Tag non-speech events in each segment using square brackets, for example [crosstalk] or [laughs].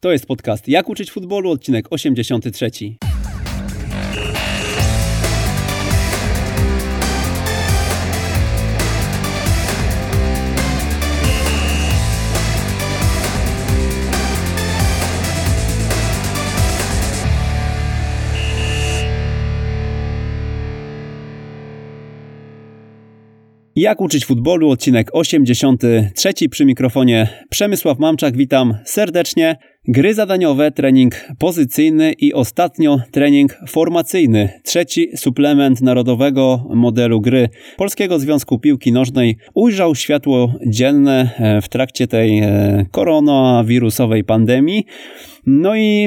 To jest podcast Jak uczyć futbolu, odcinek 83. Jak uczyć futbolu, odcinek 83 przy mikrofonie Przemysław Mamczak, witam serdecznie. Gry zadaniowe, trening pozycyjny i ostatnio trening formacyjny. Trzeci suplement narodowego modelu gry Polskiego Związku Piłki Nożnej ujrzał światło dzienne e, w trakcie tej e, koronawirusowej pandemii. No i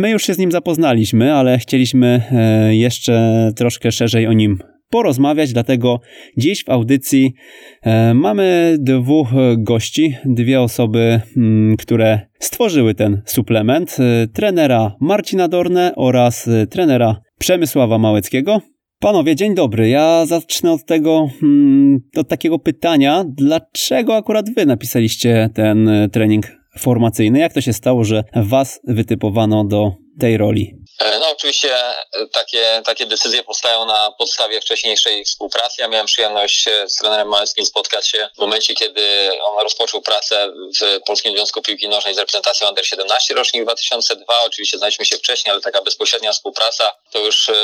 my już się z nim zapoznaliśmy, ale chcieliśmy e, jeszcze troszkę szerzej o nim porozmawiać, dlatego dziś w audycji e, mamy dwóch gości, dwie osoby, mm, które stworzyły ten suplement, e, trenera Marcina Dorne oraz e, trenera Przemysława Małeckiego. Panowie, dzień dobry. Ja zacznę od tego, mm, od takiego pytania, dlaczego akurat wy napisaliście ten trening formacyjny? Jak to się stało, że was wytypowano do tej roli? E, no oczywiście e, takie, takie decyzje powstają na podstawie wcześniejszej współpracy. Ja miałem przyjemność z trenerem Małeckim spotkać się w momencie, kiedy on rozpoczął pracę w Polskim Związku Piłki Nożnej z reprezentacją Under 17 rocznik 2002. Oczywiście znaliśmy się wcześniej, ale taka bezpośrednia współpraca to już e,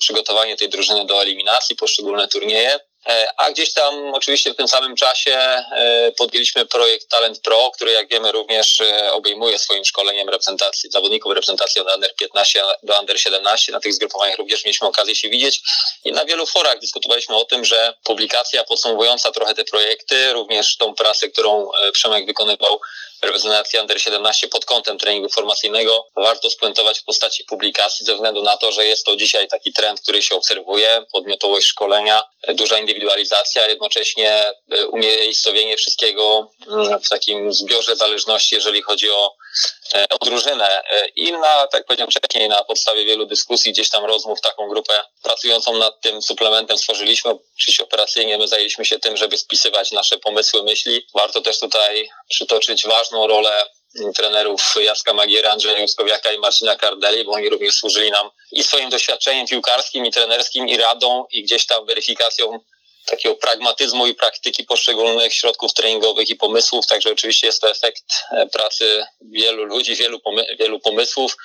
przygotowanie tej drużyny do eliminacji, poszczególne turnieje. E, a gdzieś tam oczywiście w tym samym czasie e, podjęliśmy projekt Talent Pro, który jak wiemy również e, obejmuje swoim szkoleniem reprezentacji, zawodników reprezentacji od Under 15 do Under 17. Na tych zgrupowaniach również mieliśmy okazję się widzieć i na wielu forach dyskutowaliśmy o tym, że publikacja podsumowująca trochę te projekty, również tą pracę, którą Przemek wykonywał reprezentacji Under 17 pod kątem treningu formacyjnego warto spuentować w postaci publikacji ze względu na to, że jest to dzisiaj taki trend, który się obserwuje, podmiotowość szkolenia, duża indywidualizacja, jednocześnie e, umiejscowienie wszystkiego mm, w takim zbiorze zależności, jeżeli chodzi o E, o drużynę. E, I na, tak powiedziałem wcześniej, na podstawie wielu dyskusji, gdzieś tam rozmów, taką grupę pracującą nad tym suplementem stworzyliśmy. Oczywiście operacyjnie my zajęliśmy się tym, żeby spisywać nasze pomysły, myśli. Warto też tutaj przytoczyć ważną rolę trenerów Jacka Magiera, Andrzeja Juskowiaka i Marcina Kardeli, bo oni również służyli nam i swoim doświadczeniem piłkarskim, i trenerskim, i radą, i gdzieś tam weryfikacją takiego pragmatyzmu i praktyki poszczególnych środków treningowych i pomysłów. Także oczywiście jest to efekt e, pracy wielu ludzi, wielu, pomy wielu pomysłów.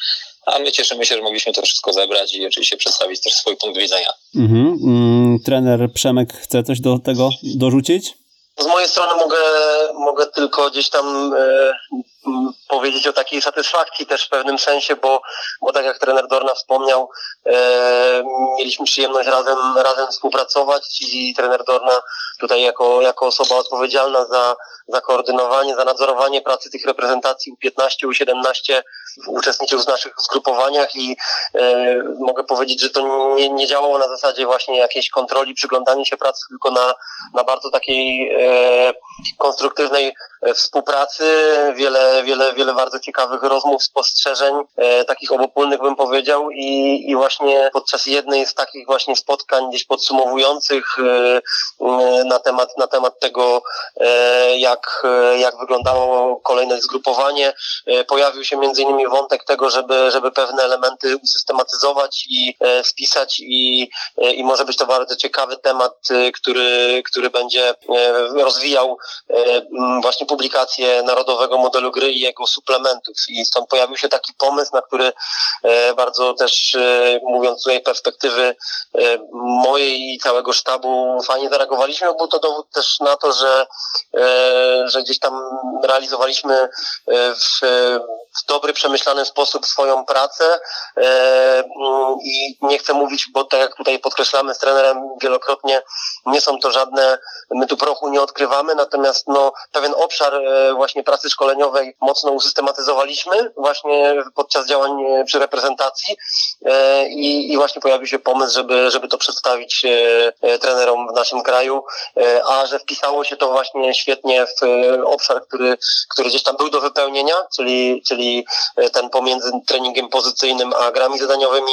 A my cieszymy się, że mogliśmy to wszystko zebrać i oczywiście przedstawić też swój punkt widzenia. Mhm. Mm, trener Przemek chce coś do tego dorzucić? Z mojej strony mogę, mogę tylko gdzieś tam e, powiedzieć o takiej satysfakcji też w pewnym sensie, bo, bo tak jak trener Dorna wspomniał, e, mieliśmy przyjemność razem, razem współpracować i trener Dorna tutaj jako, jako osoba odpowiedzialna za, za koordynowanie, za nadzorowanie pracy tych reprezentacji U15, U17 uczestniczył w naszych zgrupowaniach i e, mogę powiedzieć, że to nie, nie działało na zasadzie właśnie jakiejś kontroli, przyglądania się pracy, tylko na, na bardzo takiej e, konstruktywnej współpracy, wiele, wiele, wiele bardzo ciekawych rozmów, spostrzeżeń, e, takich obopólnych bym powiedział. I, i właśnie podczas jednej z takich właśnie spotkań gdzieś podsumowujących e, e na temat, na temat tego, e, jak, jak wyglądało kolejne zgrupowanie, e, pojawił się między innymi wątek tego, żeby, żeby pewne elementy usystematyzować i e, spisać i, i może być to bardzo ciekawy temat, który, który będzie rozwijał właśnie publikację narodowego modelu gry i jego suplementów. I stąd pojawił się taki pomysł, na który e, bardzo też, e, mówiąc tej perspektywy e, mojej i całego sztabu, fajnie zareagowaliśmy. Był to dowód też na to, że, że gdzieś tam realizowaliśmy w w dobry, przemyślany sposób swoją pracę i nie chcę mówić, bo tak jak tutaj podkreślamy z trenerem wielokrotnie, nie są to żadne, my tu prochu nie odkrywamy, natomiast no, pewien obszar e, właśnie pracy szkoleniowej mocno usystematyzowaliśmy właśnie podczas działań e, przy reprezentacji e, i, i właśnie pojawił się pomysł, żeby, żeby to przedstawić trenerom w naszym kraju, a że wpisało się to właśnie świetnie w obszar, który, który gdzieś tam był do wypełnienia, czyli czyli ten pomiędzy treningiem pozycyjnym a grami zadaniowymi,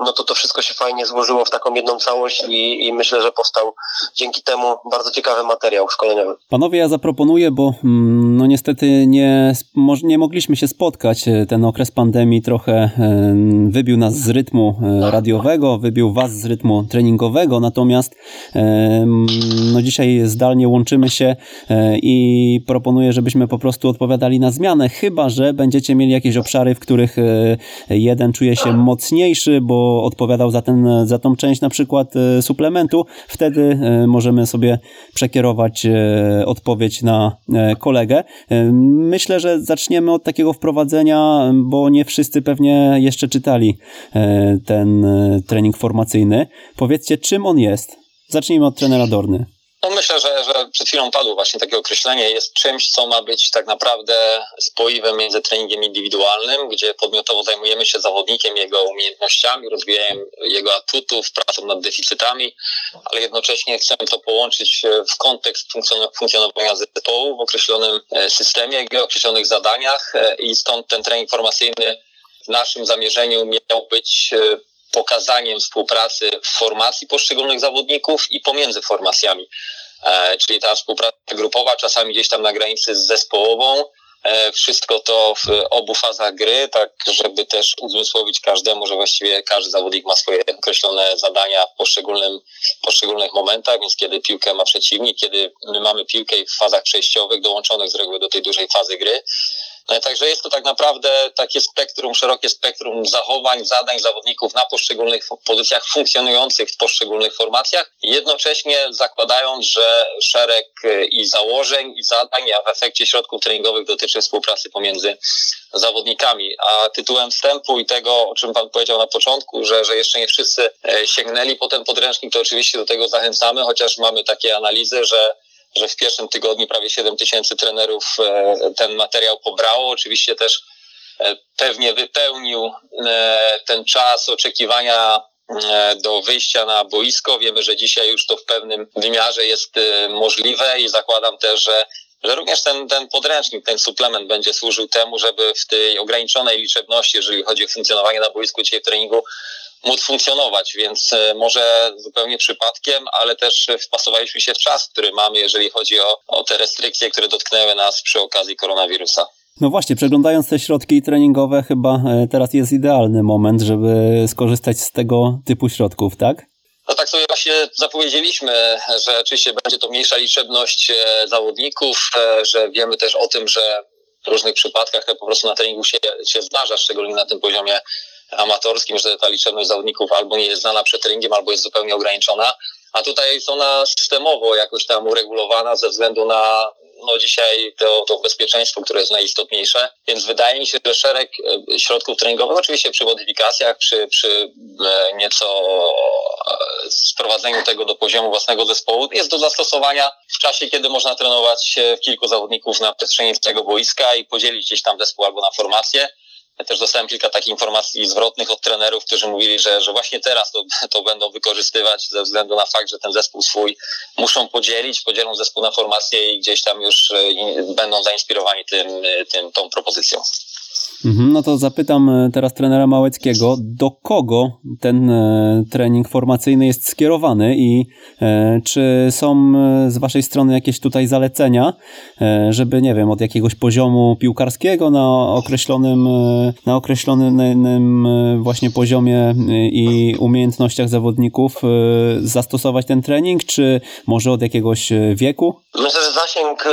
no to to wszystko się fajnie złożyło w taką jedną całość i, i myślę, że powstał dzięki temu bardzo ciekawy materiał szkoleniowy. Panowie, ja zaproponuję, bo mm, no niestety nie, nie mogliśmy się spotkać. Ten okres pandemii trochę wybił nas z rytmu radiowego, wybił was z rytmu treningowego, natomiast no dzisiaj zdalnie łączymy się e, i proponuję, żebyśmy po prostu odpowiadali na zmianę, chyba że będziecie mieli jakieś obszary, w których e, jeden czuje się mocniejszy, bo odpowiadał za, ten, za tą część na przykład e, suplementu, wtedy możemy sobie przekierować odpowiedź na kolegę. Myślę, że zaczniemy od takiego wprowadzenia, bo nie wszyscy pewnie jeszcze czytali ten trening formacyjny. Powiedzcie, czym on jest? Zacznijmy od trenera Dorny. No myślę, że, że przed chwilą padło właśnie takie określenie. Jest czymś, co ma być tak naprawdę spoiwem między treningiem indywidualnym, gdzie podmiotowo zajmujemy się zawodnikiem, jego umiejętnościami, rozwijaniem jego atutów, pracą nad deficytami, ale jednocześnie chcemy to połączyć w kontekst funkcjonowania zespołu w określonym e, systemie, w określonych zadaniach e, i stąd ten trening formacyjny w naszym zamierzeniu miał być e, pokazaniem współpracy w formacji poszczególnych zawodników i pomiędzy formacjami. E, czyli ta współpraca grupowa, czasami gdzieś tam na granicy z zespołową, e, wszystko to w obu fazach gry, tak żeby też uzmysłowić każdemu, że właściwie każdy zawodnik ma swoje określone zadania w poszczególnym, poszczególnych momentach, więc kiedy piłkę ma przeciwnik, kiedy my mamy piłkę w fazach przejściowych dołączonych z reguły do tej dużej fazy gry, także jest to tak naprawdę takie spektrum, szerokie spektrum zachowań, zadań zawodników na poszczególnych pozycjach funkcjonujących w poszczególnych formacjach, jednocześnie zakładając, że szereg e, i założeń, i zadań, a w efekcie środków treningowych dotyczy współpracy pomiędzy zawodnikami. A tytułem wstępu i tego, o czym Pan powiedział na początku, że, że jeszcze nie wszyscy e, sięgnęli po ten podręcznik, to oczywiście do tego zachęcamy, chociaż mamy takie analizy, że że w pierwszym tygodniu prawie 7 tysięcy trenerów e, ten materiał pobrało. Oczywiście też e, pewnie wypełnił e, ten czas oczekiwania do wyjścia na boisko. Wiemy, że dzisiaj już to w pewnym wymiarze jest możliwe i zakładam też, że że również ten, ten podręcznik, ten suplement będzie służył temu, żeby w tej ograniczonej liczebności, jeżeli chodzi o funkcjonowanie na boisku dzisiaj w treningu, móc funkcjonować, więc e, może zupełnie przypadkiem, ale też wpasowaliśmy się w czas, który mamy, jeżeli chodzi o, o te restrykcje, które dotknęły nas przy okazji koronawirusa. No właśnie, przeglądając te środki treningowe, chyba e, teraz jest idealny moment, żeby skorzystać z tego typu środków, tak? No tak sobie właśnie zapowiedzieliśmy, że oczywiście będzie to mniejsza liczebność e, zawodników, że wiemy też o tym, że w różnych przypadkach to po prostu na treningu się, się zdarza, szczególnie na tym poziomie amatorskim, że ta liczebność zawodników albo nie jest znana przed treningiem, albo jest zupełnie ograniczona, a tutaj jest ona systemowo jakoś tam uregulowana ze względu na no dzisiaj to, to bezpieczeństwo, które jest najistotniejsze, więc wydaje mi się, że szereg e, środków treningowych, oczywiście przy modyfikacjach, przy, przy e, nieco e, sprowadzeniu tego do poziomu własnego zespołu, jest do zastosowania w czasie, kiedy można trenować kilku zawodników na przestrzeni tego boiska i podzielić gdzieś tam zespół albo na formację ja też dostałem kilka takich informacji zwrotnych od trenerów, którzy mówili, że, że właśnie teraz to, [laughs] to będą wykorzystywać ze względu na fakt, że ten zespół swój muszą podzielić, podzielą zespół na formację i gdzieś tam już e, będą zainspirowani tym, e, tym, tą propozycją. Mhm, no to zapytam e, teraz trenera Małeckiego, do kogo ten trening formacyjny jest skierowany i czy są z waszej strony jakieś tutaj zalecenia, żeby, nie wiem, od jakiegoś poziomu piłkarskiego na określonym, na określonym właśnie poziomie i umiejętnościach zawodników zastosować ten trening, czy może od jakiegoś wieku? Myślę, że zasięg,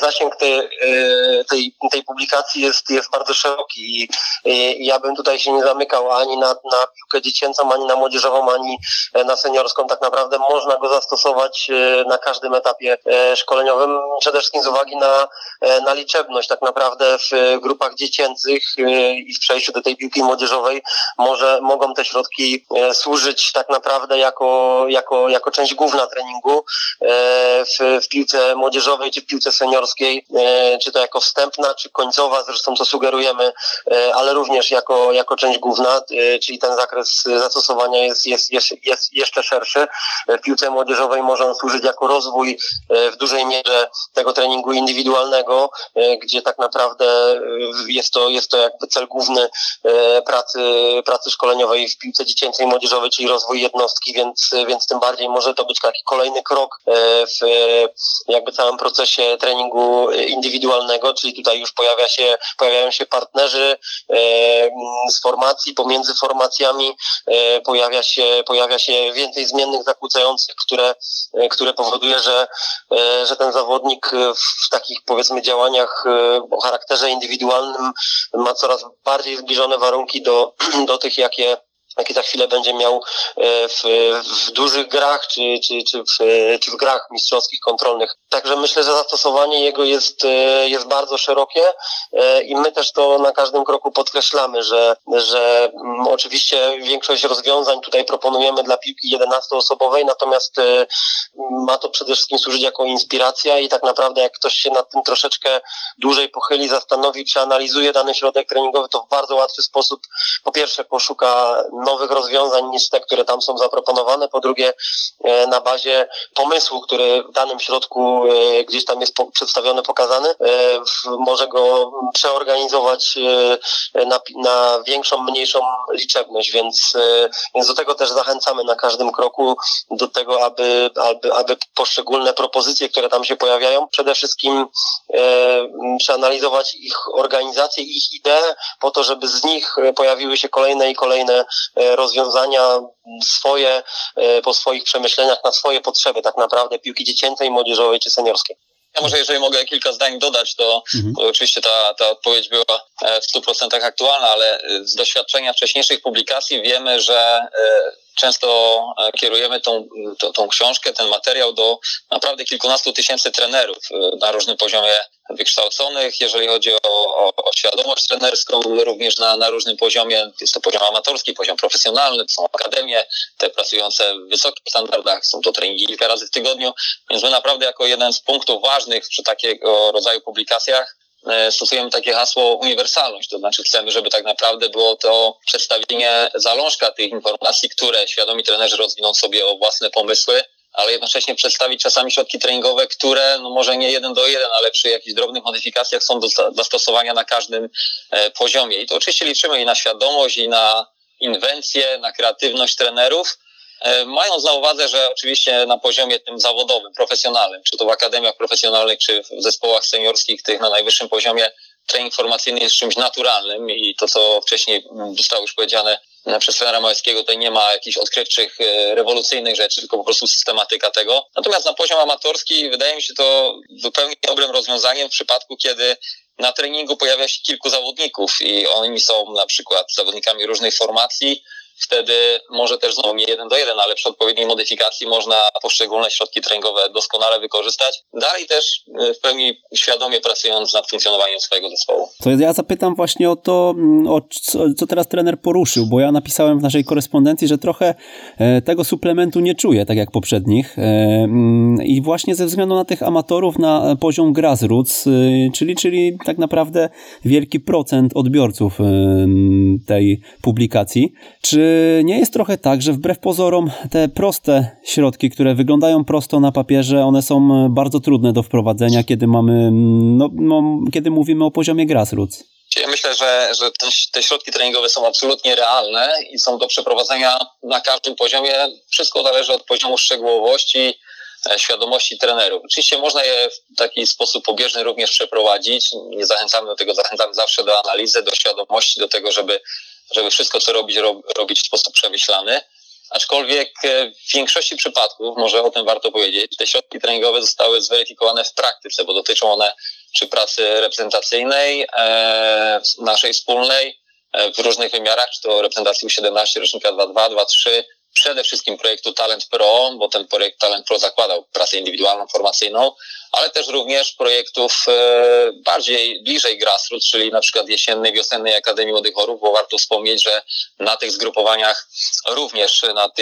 zasięg tej, tej, tej publikacji jest, jest bardzo szeroki i ja bym tutaj się nie zamykał ani na, na piłkę dziecięcą, ani na młodzieżową, ani na seniorską. Tak naprawdę można go zastosować e, na każdym etapie e, szkoleniowym, przede wszystkim z uwagi na, e, na liczebność. Tak naprawdę w grupach dziecięcych i w przejściu do tej piłki młodzieżowej może, mogą te środki służyć tak naprawdę jako, jako, jako część główna treningu w, w piłce młodzieżowej czy w piłce seniorskiej, czy to jako wstępna, czy końcowa, zresztą co sugerujemy ale również jako, jako część główna, czyli ten zakres zastosowania jest, jest, jest, jest jeszcze szerszy. W piłce młodzieżowej może on służyć jako rozwój w dużej mierze tego treningu indywidualnego, gdzie tak naprawdę jest to, jest to jakby cel główny pracy, pracy szkoleniowej w piłce dziecięcej i młodzieżowej, czyli rozwój jednostki, więc, więc tym bardziej może to być taki kolejny krok w jakby całym procesie treningu indywidualnego, czyli tutaj już pojawia się, pojawiają się partnerzy z formacji, pomiędzy formacjami pojawia się, pojawia się więcej zmiennych zakłócających, które, które powoduje, że, że ten zawodnik w takich powiedzmy działaniach o charakterze indywidualnym ma coraz bardziej zbliżone warunki do, [clears throat] do tych, jakie jaki za chwilę będzie miał e, w, w dużych grach, czy, czy, czy, w, czy w grach mistrzowskich, kontrolnych. Także myślę, że zastosowanie jego jest, e, jest bardzo szerokie e, i my też to na każdym kroku podkreślamy, że, że mm, oczywiście większość rozwiązań tutaj proponujemy dla piłki 11-osobowej, natomiast ma to przede wszystkim służyć jako inspiracja i tak naprawdę jak ktoś się nad tym troszeczkę dłużej pochyli, zastanowi, przeanalizuje dany środek treningowy, to w bardzo łatwy sposób po pierwsze poszuka nowych rozwiązań niż te, które tam są zaproponowane. Po drugie, e, na bazie pomysłu, który w danym środku e, gdzieś tam jest przedstawiony, pokazany, e, może go przeorganizować na, na większą, mniejszą liczebność, więc, więc do tego też zachęcamy na każdym kroku, do tego, aby, aby, aby poszczególne propozycje, które tam się pojawiają, przede wszystkim przeanalizować ich organizację, ich idee, po to, żeby z nich pojawiły się kolejne i kolejne rozwiązania swoje, e, po swoich przemyśleniach na swoje potrzeby, tak naprawdę piłki dziecięcej, młodzieżowej czy seniorskiej. Ja może jeżeli mogę kilka zdań dodać, to, mhm. oczywiście ta, ta odpowiedź była e, w 100% aktualna, ale z doświadczenia wcześniejszych publikacji wiemy, że często kierujemy tą, tą, tą książkę, ten materiał do naprawdę kilkunastu tysięcy trenerów na różnym poziomie wykształconych, jeżeli chodzi o, o, o świadomość trenerską, również na, na różnym poziomie. Jest to poziom amatorski, poziom profesjonalny, to są akademie, te pracujące w wysokich standardach, są to treningi kilka razy w tygodniu, więc my naprawdę jako jeden z punktów ważnych przy takiego rodzaju publikacjach e, stosujemy takie hasło uniwersalność, to znaczy chcemy, żeby tak naprawdę było to przedstawienie zalążka tych informacji, które świadomi trenerzy rozwiną sobie o własne pomysły, ale jednocześnie przedstawić czasami środki treningowe, które no może nie jeden do jeden, ale przy jakichś drobnych modyfikacjach są do zastosowania na każdym e, poziomie. I to oczywiście liczymy i na świadomość, i na inwencję, na kreatywność trenerów, e, mając na uwadze, że oczywiście na poziomie tym zawodowym, profesjonalnym, czy to w akademiach profesjonalnych, czy w zespołach seniorskich, tych na najwyższym poziomie, trening formacyjny jest czymś naturalnym i to, co wcześniej zostało już powiedziane, przez trenera Małeckiego tutaj nie ma jakichś odkrywczych, e, rewolucyjnych rzeczy, tylko po prostu systematyka tego. Natomiast na poziom amatorski wydaje mi się to zupełnie dobrym rozwiązaniem w przypadku, kiedy na treningu pojawia się kilku zawodników i oni są na przykład zawodnikami różnych formacji, wtedy może też znowu nie jeden do jeden, ale przy odpowiedniej modyfikacji można poszczególne środki treningowe doskonale wykorzystać. Dalej też y, w pełni świadomie pracując nad funkcjonowaniem swojego zespołu. To ja zapytam właśnie o to, mm, o co, teraz trener poruszył, bo ja napisałem w naszej korespondencji, że trochę e, tego suplementu nie czuję, tak jak poprzednich. E, mm, I właśnie ze względu na tych amatorów na poziom grassroots, y, czyli, czyli tak naprawdę wielki procent odbiorców y, tej publikacji. Czy nie jest trochę tak, że wbrew pozorom te proste środki, które wyglądają prosto na papierze, one są bardzo trudne do wprowadzenia, kiedy mamy, no, no kiedy mówimy o poziomie grassroots? Ja myślę, że, że te środki treningowe są absolutnie realne i są do przeprowadzenia na każdym poziomie. Wszystko zależy od poziomu szczegółowości, e, świadomości trenerów. Oczywiście można je w taki sposób pobieżny również przeprowadzić. Nie zachęcamy do tego, zachęcamy zawsze do analizy, do świadomości, do tego, żeby żeby wszystko, co robić, robić w sposób przemyślany. Aczkolwiek e, w większości przypadków, może o tym warto powiedzieć, te środki treningowe zostały zweryfikowane w praktyce, bo dotyczą one czy pracy reprezentacyjnej, e, naszej wspólnej, e, w różnych wymiarach, czy to reprezentacji U17, rocznika 2.2, 2.3, przede wszystkim projektu Talent Pro, bo ten projekt Talent Pro zakładał pracę indywidualną, formacyjną, ale też również projektów e, bardziej bliżej grassroots, czyli na przykład jesiennej, wiosennej Akademii Młodych Chorób, bo warto wspomnieć, że na tych zgrupowaniach również nad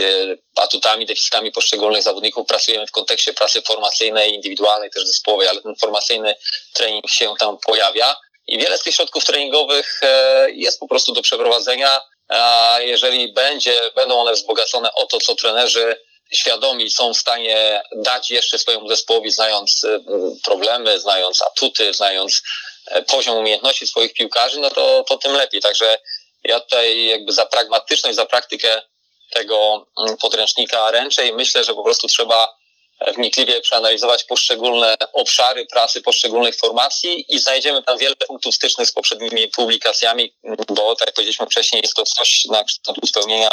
atutami, deficytami poszczególnych zawodników pracujemy w kontekście pracy formacyjnej, indywidualnej, też zespołowej, ale ten formacyjny trening się tam pojawia. I wiele z tych środków treningowych e, jest po prostu do przeprowadzenia, a jeżeli będzie, będą one wzbogacone o to, co trenerzy świadomi są w stanie dać jeszcze swojemu zespołowi, znając e, problemy, znając atuty, znając e, poziom umiejętności swoich piłkarzy, no to, to tym lepiej. Także ja tutaj jakby za pragmatyczność, za praktykę tego mm, podręcznika ręczę i myślę, że po prostu trzeba wnikliwie przeanalizować poszczególne obszary pracy poszczególnych formacji i znajdziemy tam wiele punktów stycznych z poprzednimi publikacjami, bo tak jak powiedzieliśmy wcześniej, jest to coś na kształt spełnienia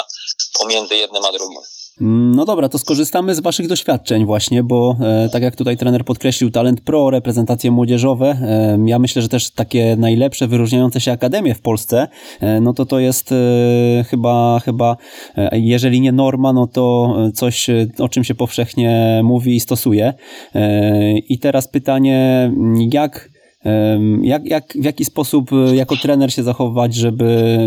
pomiędzy jednym a drugim. No dobra, to skorzystamy z Waszych doświadczeń właśnie, bo e, tak jak tutaj trener podkreślił, talent pro, reprezentacje młodzieżowe, e, ja myślę, że też takie najlepsze, wyróżniające się akademie w Polsce, e, no to to jest e, chyba, chyba, e, jeżeli nie norma, no to coś, o czym się powszechnie mówi i stosuje. E, I teraz pytanie, jak jak, jak, w jaki sposób e, jako trener się zachować, żeby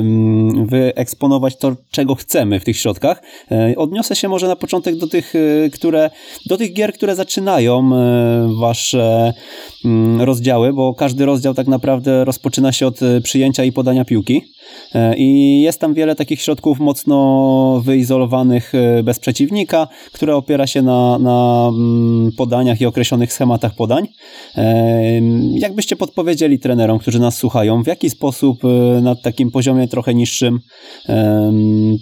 wyeksponować to, czego chcemy w tych środkach? E, odniosę się może na początek do tych, e, które, do tych gier, które zaczynają wasze mm, rozdziały, bo każdy rozdział tak naprawdę rozpoczyna się od przyjęcia i podania piłki. I jest tam wiele takich środków mocno wyizolowanych bez przeciwnika, które opiera się na, na mm, podaniach i określonych schematach podań. Jakby byście podpowiedzieli trenerom, którzy nas słuchają, w jaki sposób na takim poziomie trochę niższym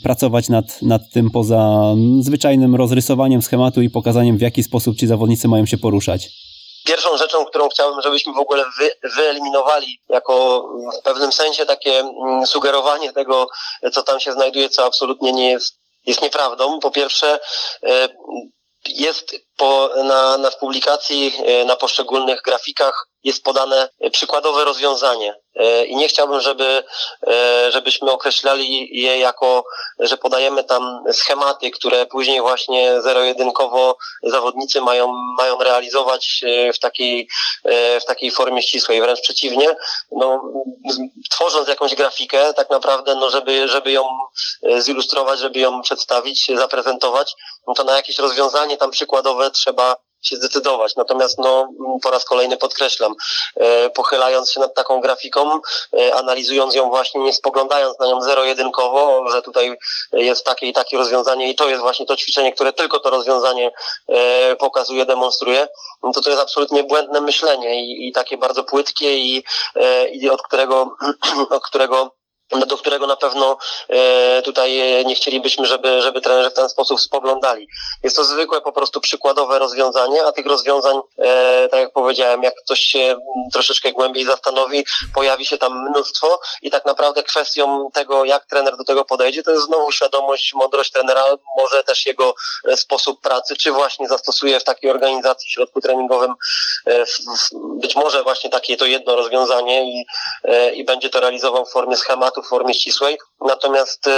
pracować nad, nad tym poza zwyczajnym rozrysowaniem schematu i pokazaniem, w jaki sposób ci zawodnicy mają się poruszać? Pierwszą rzeczą, którą chciałbym, żebyśmy w ogóle wy, wyeliminowali jako w pewnym sensie takie mm, sugerowanie tego, co tam się znajduje, co absolutnie nie jest, jest nieprawdą. Po pierwsze, y, jest po, na, na publikacji, y, na poszczególnych grafikach jest podane przykładowe rozwiązanie. E, I nie chciałbym, żeby, e, żebyśmy określali je jako, że podajemy tam schematy, które później właśnie zero-jedynkowo zawodnicy mają, mają realizować e, w takiej, w takiej formie ścisłej. Wręcz przeciwnie, no, tworząc jakąś grafikę, tak naprawdę, no, żeby, żeby ją zilustrować, żeby ją przedstawić, zaprezentować, no to na jakieś rozwiązanie tam przykładowe trzeba się zdecydować. Natomiast no, po raz kolejny podkreślam, e, pochylając się nad taką grafiką, e, analizując ją właśnie, nie spoglądając na nią zero-jedynkowo, że tutaj jest takie i takie rozwiązanie i to jest właśnie to ćwiczenie, które tylko to rozwiązanie e, pokazuje, demonstruje, to to jest absolutnie błędne myślenie i, i takie bardzo płytkie i, i od którego, [clears throat] od którego do którego na pewno e, tutaj e, nie chcielibyśmy, żeby, żeby trenerzy w ten sposób spoglądali. Jest to zwykłe po prostu przykładowe rozwiązanie, a tych rozwiązań, e, tak jak powiedziałem, jak ktoś się troszeczkę głębiej zastanowi, pojawi się tam mnóstwo i tak naprawdę kwestią tego, jak trener do tego podejdzie, to jest znowu świadomość, mądrość trenera, może też jego sposób pracy, czy właśnie zastosuje w takiej organizacji, w środku treningowym być może właśnie takie to jedno rozwiązanie i, i będzie to realizował w formie schematu, w formie ścisłej. Natomiast e,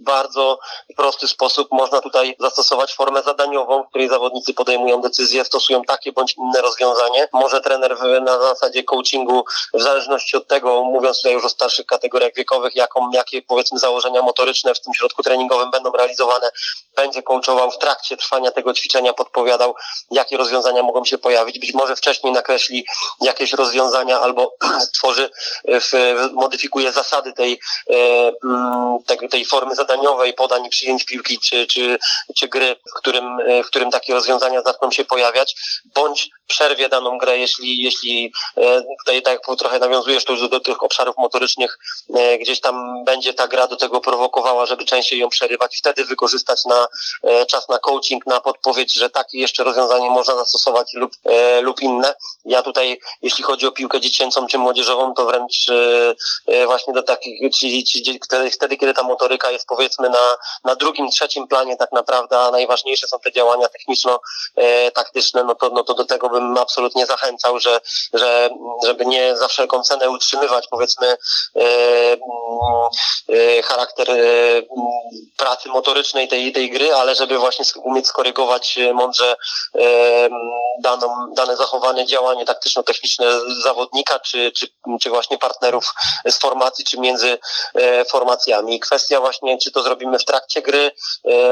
w bardzo prosty sposób można tutaj zastosować formę zadaniową, w której zawodnicy podejmują decyzje, stosują takie bądź inne rozwiązanie. Może trener na zasadzie coachingu, w zależności od tego, mówiąc tutaj już o starszych kategoriach wiekowych, jaką, jakie powiedzmy założenia motoryczne w tym środku treningowym będą realizowane, będzie coachował w trakcie trwania tego ćwiczenia, podpowiadał, jakie rozwiązania mogą się pojawić. Być może wcześniej nakreśli jakieś rozwiązania albo [clears throat] stworzy, modyfikuje zasady tej tej, e, mm, tej formy zadaniowej, podań, przyjęć piłki czy, czy, czy gry, w którym, e, w którym takie rozwiązania zaczną się pojawiać, bądź przerwie daną grę, jeśli, jeśli e, tutaj tak trochę nawiązujesz to do tych obszarów motorycznych, gdzieś tam będzie ta gra do tego prowokowała, żeby częściej ją przerywać, wtedy wykorzystać na czas na coaching, na podpowiedź, że takie jeszcze rozwiązanie można zastosować lub, lub inne. Ja tutaj, jeśli chodzi o piłkę dziecięcą czy młodzieżową, to wręcz właśnie do takich czyli, czyli wtedy, kiedy ta motoryka jest powiedzmy na, na drugim, trzecim planie tak naprawdę, a najważniejsze są te działania techniczno-taktyczne, no to, no to do tego bym absolutnie zachęcał, że, że żeby nie za wszelką cenę utrzymywać powiedzmy e, e, charakter e, pracy motorycznej tej, tej gry, ale żeby właśnie umieć skorygować mądrze daną, dane zachowanie, działanie taktyczno-techniczne zawodnika, czy, czy, czy właśnie partnerów z formacji, czy między między formacjami. Kwestia właśnie, czy to zrobimy w trakcie gry,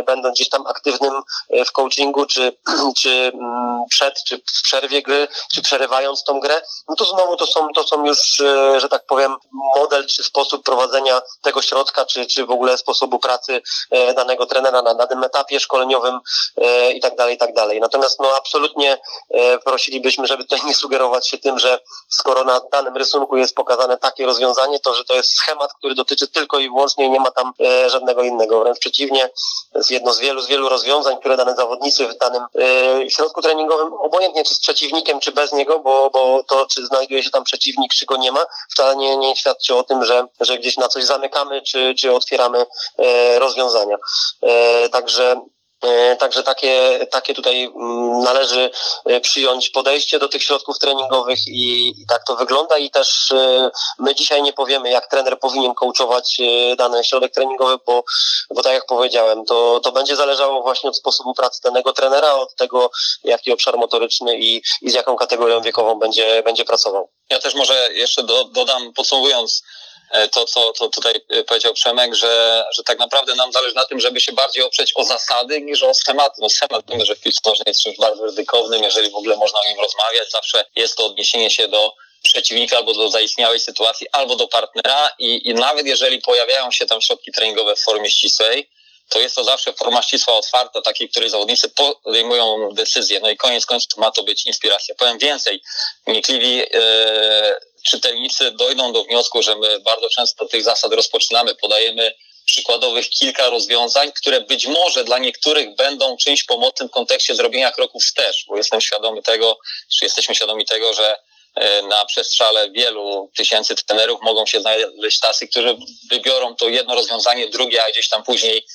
będąc gdzieś tam aktywnym w coachingu, czy, [clears throat] czy mm, przed, czy w przerwie gry, czy przerywając tą grę, no to znowu to są, to są już, że tak powiem, model czy sposób prowadzenia tego środka, czy, czy w ogóle sposobu pracy danego trenera na danym etapie szkoleniowym i tak dalej, i tak dalej. Natomiast no absolutnie prosilibyśmy, żeby tutaj nie sugerować się tym, że skoro na danym rysunku jest pokazane takie rozwiązanie, to że to jest schemat, który dotyczy tylko i wyłącznie i nie ma tam e, żadnego innego. Wręcz przeciwnie, to jest jedno z wielu, z wielu rozwiązań, które dane zawodnicy w danym e, środku treningowym, obojętnie czy z przeciwnikiem, czy bez niego, bo, bo to, czy znajduje się tam przeciwnik, czy go nie ma, wcale nie, nie świadczy o tym, że, że gdzieś na coś zamykamy, czy, czy otwieramy e, rozwiązania. E, także także takie, takie tutaj mm, należy e, przyjąć podejście do tych środków treningowych i, i, tak to wygląda i też e, my dzisiaj nie powiemy, jak trener powinien coachować dany środek treningowy, bo, bo tak jak powiedziałem, to, to będzie zależało właśnie od sposobu pracy danego trenera, od tego, jaki obszar motoryczny i, i z jaką kategorią wiekową będzie, będzie pracował. Ja też może jeszcze do, dodam, podsumowując, E, to, co to tutaj e, powiedział Przemek, że, że tak naprawdę nam zależy na tym, żeby się bardziej oprzeć o zasady niż o schematy. No schemat wiemy, że w piłce nożnej jest czymś bardzo ryzykownym, jeżeli w ogóle można o nim rozmawiać. Zawsze jest to odniesienie się do przeciwnika albo do zaistniałej sytuacji, albo do partnera i, i nawet jeżeli pojawiają się tam środki treningowe w formie ścisłej, to jest to zawsze forma ścisła otwarta, takiej, której zawodnicy podejmują decyzje. No i koniec końców ma to być inspiracja. Powiem więcej, niekliwi yy, czytelnicy dojdą do wniosku, że my bardzo często tych zasad rozpoczynamy, podajemy przykładowych kilka rozwiązań, które być może dla niektórych będą czymś pomocnym w kontekście zrobienia kroków wstecz, bo jestem świadomy tego, czy jesteśmy świadomi tego, że e, na przestrzale wielu tysięcy trenerów mogą się znaleźć tacy, którzy wybiorą to jedno rozwiązanie, drugie, a gdzieś tam później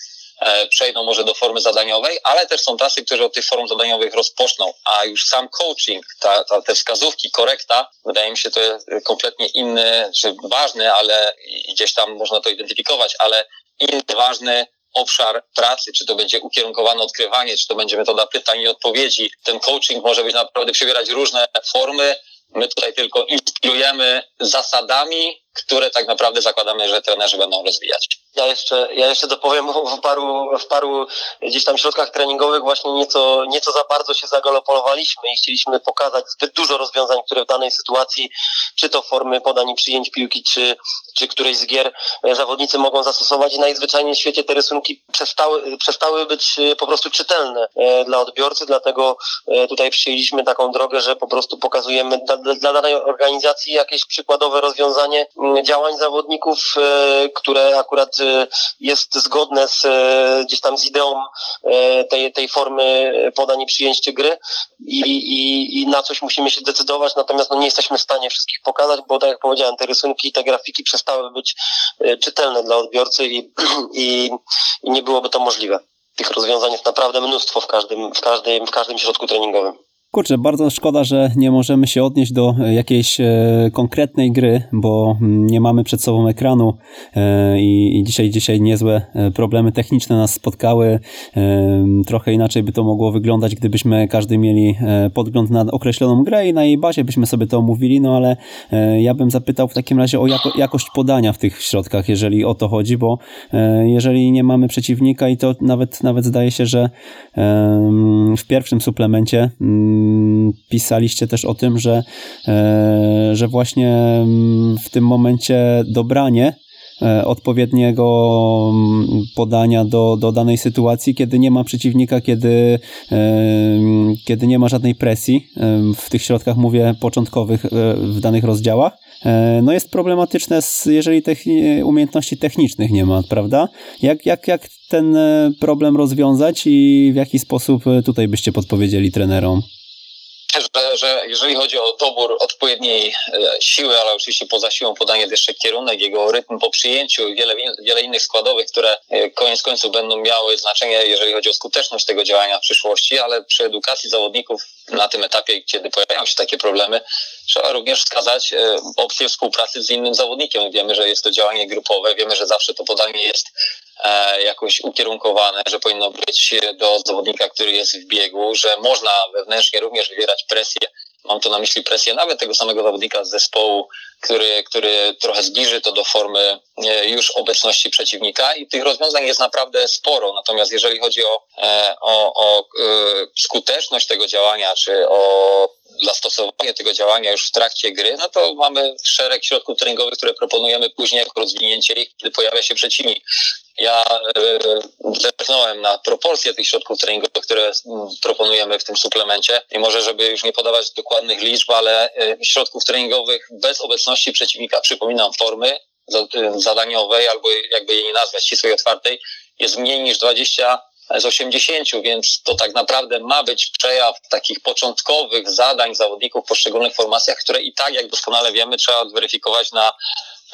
przejdą może do formy zadaniowej, ale też są tacy, którzy od tych form zadaniowych rozpoczną, a już sam coaching, ta, ta, te wskazówki, korekta, wydaje mi się to jest kompletnie inny, czy ważny, ale gdzieś tam można to identyfikować, ale inny ważny obszar pracy, czy to będzie ukierunkowane odkrywanie, czy to będzie metoda pytań i odpowiedzi. Ten coaching może być naprawdę przybierać różne formy. My tutaj tylko inspirujemy zasadami, które tak naprawdę zakładamy, że trenerzy będą rozwijać. Ja jeszcze, ja jeszcze dopowiem w paru, w paru gdzieś tam środkach treningowych właśnie nieco, nieco za bardzo się zagalopowaliśmy i chcieliśmy pokazać zbyt dużo rozwiązań, które w danej sytuacji, czy to formy podań i przyjęć piłki, czy, czy którejś z gier e, zawodnicy mogą zastosować. I najzwyczajniej w świecie te rysunki przestały, przestały być e, po prostu czytelne e, dla odbiorcy, dlatego tutaj przyjęliśmy taką drogę, że po prostu pokazujemy dla, dla danej organizacji jakieś przykładowe rozwiązanie działań zawodników, które akurat jest zgodne z, e, gdzieś tam z ideą e, tej, tej formy podań i przyjęć gry i, i, i na coś musimy się decydować, natomiast no, nie jesteśmy w stanie wszystkich pokazać, bo tak jak powiedziałem, te rysunki, te grafiki przestały być czytelne dla odbiorcy i, [clears throat] i, i nie byłoby to możliwe. Tych rozwiązań jest naprawdę mnóstwo w każdym, w każdym, w każdym środku treningowym. Kurczę, bardzo szkoda, że nie możemy się odnieść do jakiejś e, konkretnej gry, bo mm, nie mamy przed sobą ekranu e, i dzisiaj, dzisiaj niezłe e, problemy techniczne nas spotkały. Trochę inaczej by to mogło wyglądać, gdybyśmy każdy mieli podgląd na określoną grę i na jej bazie byśmy sobie to omówili, no ale ja bym zapytał w takim razie o jako, jakość podania w tych środkach, jeżeli o to chodzi, bo jeżeli nie mamy przeciwnika i to nawet, nawet zdaje się, że w pierwszym suplemencie pisaliście też o tym, że, e, że właśnie mm, w tym momencie dobranie e, odpowiedniego mm, podania do, do danej sytuacji, kiedy nie ma przeciwnika, kiedy, e, kiedy nie ma żadnej presji w tych środkach, mówię, początkowych w danych rozdziałach. No jest problematyczne, jeżeli tych umiejętności technicznych nie ma, prawda? Jak, jak, jak ten problem rozwiązać i w jaki sposób tutaj byście podpowiedzieli trenerom? Że, że jeżeli chodzi o dobór odpowiedniej e, siły, ale oczywiście poza siłą podanie jeszcze kierunek, jego rytm po przyjęciu i wiele, wiele innych składowych, które e, koniec końców będą miały znaczenie, jeżeli chodzi o skuteczność tego działania w przyszłości, ale przy edukacji zawodników na tym etapie, kiedy pojawiają się takie problemy, trzeba również wskazać e, opcję współpracy z innym zawodnikiem. Wiemy, że jest to działanie grupowe, wiemy, że zawsze to podanie jest jakoś ukierunkowane, że powinno być do zawodnika, który jest w biegu, że można wewnętrznie również wywierać presję Mam tu na myśli presję nawet tego samego zawodnika z zespołu, który, który trochę zbliży to do formy e, już obecności przeciwnika i tych rozwiązań jest naprawdę sporo. Natomiast jeżeli chodzi o, e, o, o e, skuteczność tego działania, czy o zastosowanie tego działania już w trakcie gry, no to mamy szereg środków treningowych, które proponujemy później jako rozwinięcie ich, kiedy pojawia się przeciwnik. Ja zerknąłem na proporcje tych środków treningowych, które proponujemy w tym suplemencie. I może, żeby już nie podawać dokładnych liczb, ale środków treningowych bez obecności przeciwnika, przypominam, formy zadaniowej albo jakby jej nie nazwać, ścisłej otwartej, jest mniej niż 20 z 80, więc to tak naprawdę ma być przejaw takich początkowych zadań zawodników w poszczególnych formacjach, które i tak, jak doskonale wiemy, trzeba zweryfikować na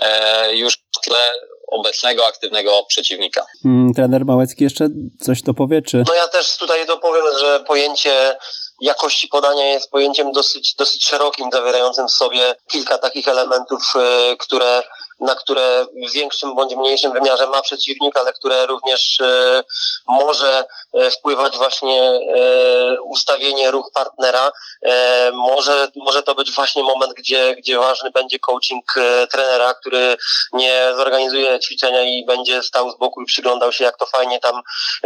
e, już tle obecnego, aktywnego przeciwnika. Hmm, trener Małecki jeszcze coś to powie, czy? No ja też tutaj dopowiem, że pojęcie jakości podania jest pojęciem dosyć, dosyć szerokim, zawierającym w sobie kilka takich elementów, e, które na które w większym bądź mniejszym wymiarze ma przeciwnik, ale które również e, może e, wpływać właśnie e, ustawienie ruch partnera. Może, może to być właśnie moment, gdzie, gdzie ważny będzie coaching trenera, który nie zorganizuje ćwiczenia i będzie stał z boku i przyglądał się, jak to fajnie tam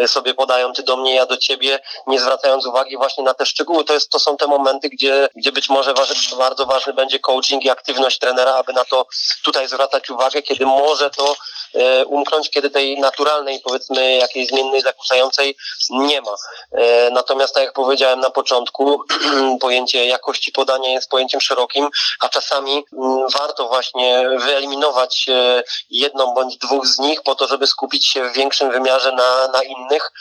sobie podają, ty do mnie, ja do ciebie, nie zwracając uwagi właśnie na te szczegóły. To, jest, to są te momenty, gdzie, gdzie być może bardzo ważny będzie coaching i aktywność trenera, aby na to tutaj zwracać zwracać uwagę, kiedy może to e, umknąć, kiedy tej naturalnej, powiedzmy, jakiejś zmiennej, zakłócającej nie ma. E, natomiast, tak jak powiedziałem na początku, [clears throat] pojęcie jakości podania jest pojęciem szerokim, a czasami mm, warto właśnie wyeliminować e, jedną bądź dwóch z nich po to, żeby skupić się w większym wymiarze na, na innych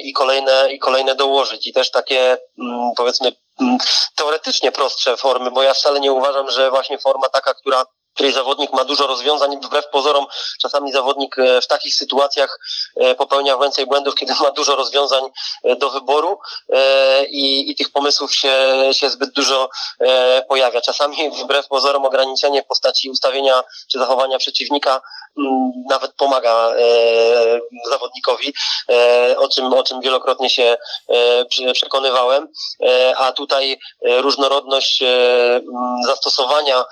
i kolejne, i kolejne dołożyć. I też takie, mm, powiedzmy, mm, teoretycznie prostsze formy, bo ja wcale nie uważam, że właśnie forma taka, która której zawodnik ma dużo rozwiązań, wbrew pozorom czasami zawodnik e, w takich sytuacjach e, popełnia więcej błędów, kiedy ma dużo rozwiązań e, do wyboru i, i tych pomysłów się, się zbyt dużo pojawia. Czasami wbrew pozorom ograniczenie postaci ustawienia czy zachowania przeciwnika nawet pomaga zawodnikowi, o czym, o czym wielokrotnie się przekonywałem, a tutaj różnorodność zastosowania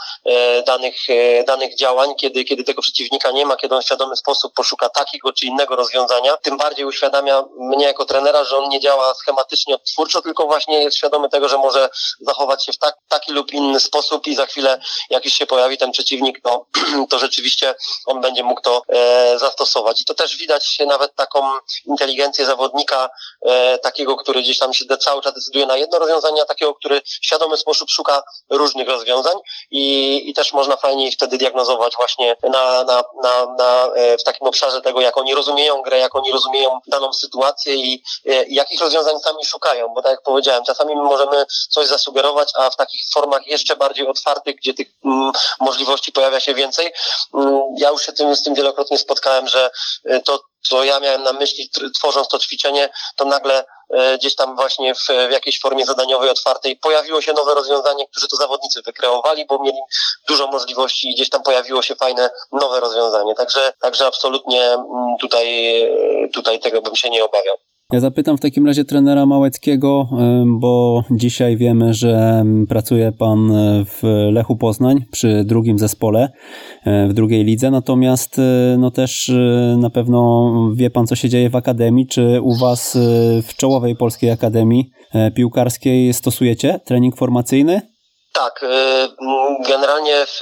danych E, danych działań, kiedy, kiedy tego przeciwnika nie ma, kiedy on w świadomy sposób poszuka takiego czy innego rozwiązania, tym bardziej uświadamia mnie jako trenera, że on nie działa schematycznie odtwórczo, tylko właśnie jest świadomy tego, że może zachować się w tak, taki lub inny sposób i za chwilę jak już się pojawi ten przeciwnik, to, [clears throat] to rzeczywiście on będzie mógł to e, zastosować. I to też widać nawet taką inteligencję zawodnika, e, takiego, który gdzieś tam się cały czas decyduje na jedno rozwiązanie, a takiego, który w świadomy sposób szuka różnych rozwiązań i, i też można fajnie wtedy diagnozować właśnie na, na, na, na, e, w takim obszarze tego, jak oni rozumieją grę, jak oni rozumieją daną sytuację i, e, i jakich rozwiązań sami szukają, bo tak jak powiedziałem, czasami my możemy coś zasugerować, a w takich formach jeszcze bardziej otwartych, gdzie tych mm, możliwości pojawia się więcej, mm, ja już się z tym wielokrotnie spotkałem, że e, to, co ja miałem na myśli, tworząc to ćwiczenie, to nagle E, gdzieś tam właśnie w, w jakiejś formie zadaniowej, otwartej pojawiło się nowe rozwiązanie, które to zawodnicy wykreowali, bo mieli dużo możliwości i gdzieś tam pojawiło się fajne nowe rozwiązanie. Także, także absolutnie mm, tutaj, e, tutaj tego bym się nie obawiał. Ja zapytam w takim razie trenera Małeckiego, bo dzisiaj wiemy, że pracuje pan e, w Lechu Poznań przy drugim zespole, w drugiej lidze, natomiast e, no też na pewno wie pan, co się dzieje w akademii. Czy u was w czołowej polskiej akademii piłkarskiej stosujecie trening formacyjny? Tak, y, generalnie w,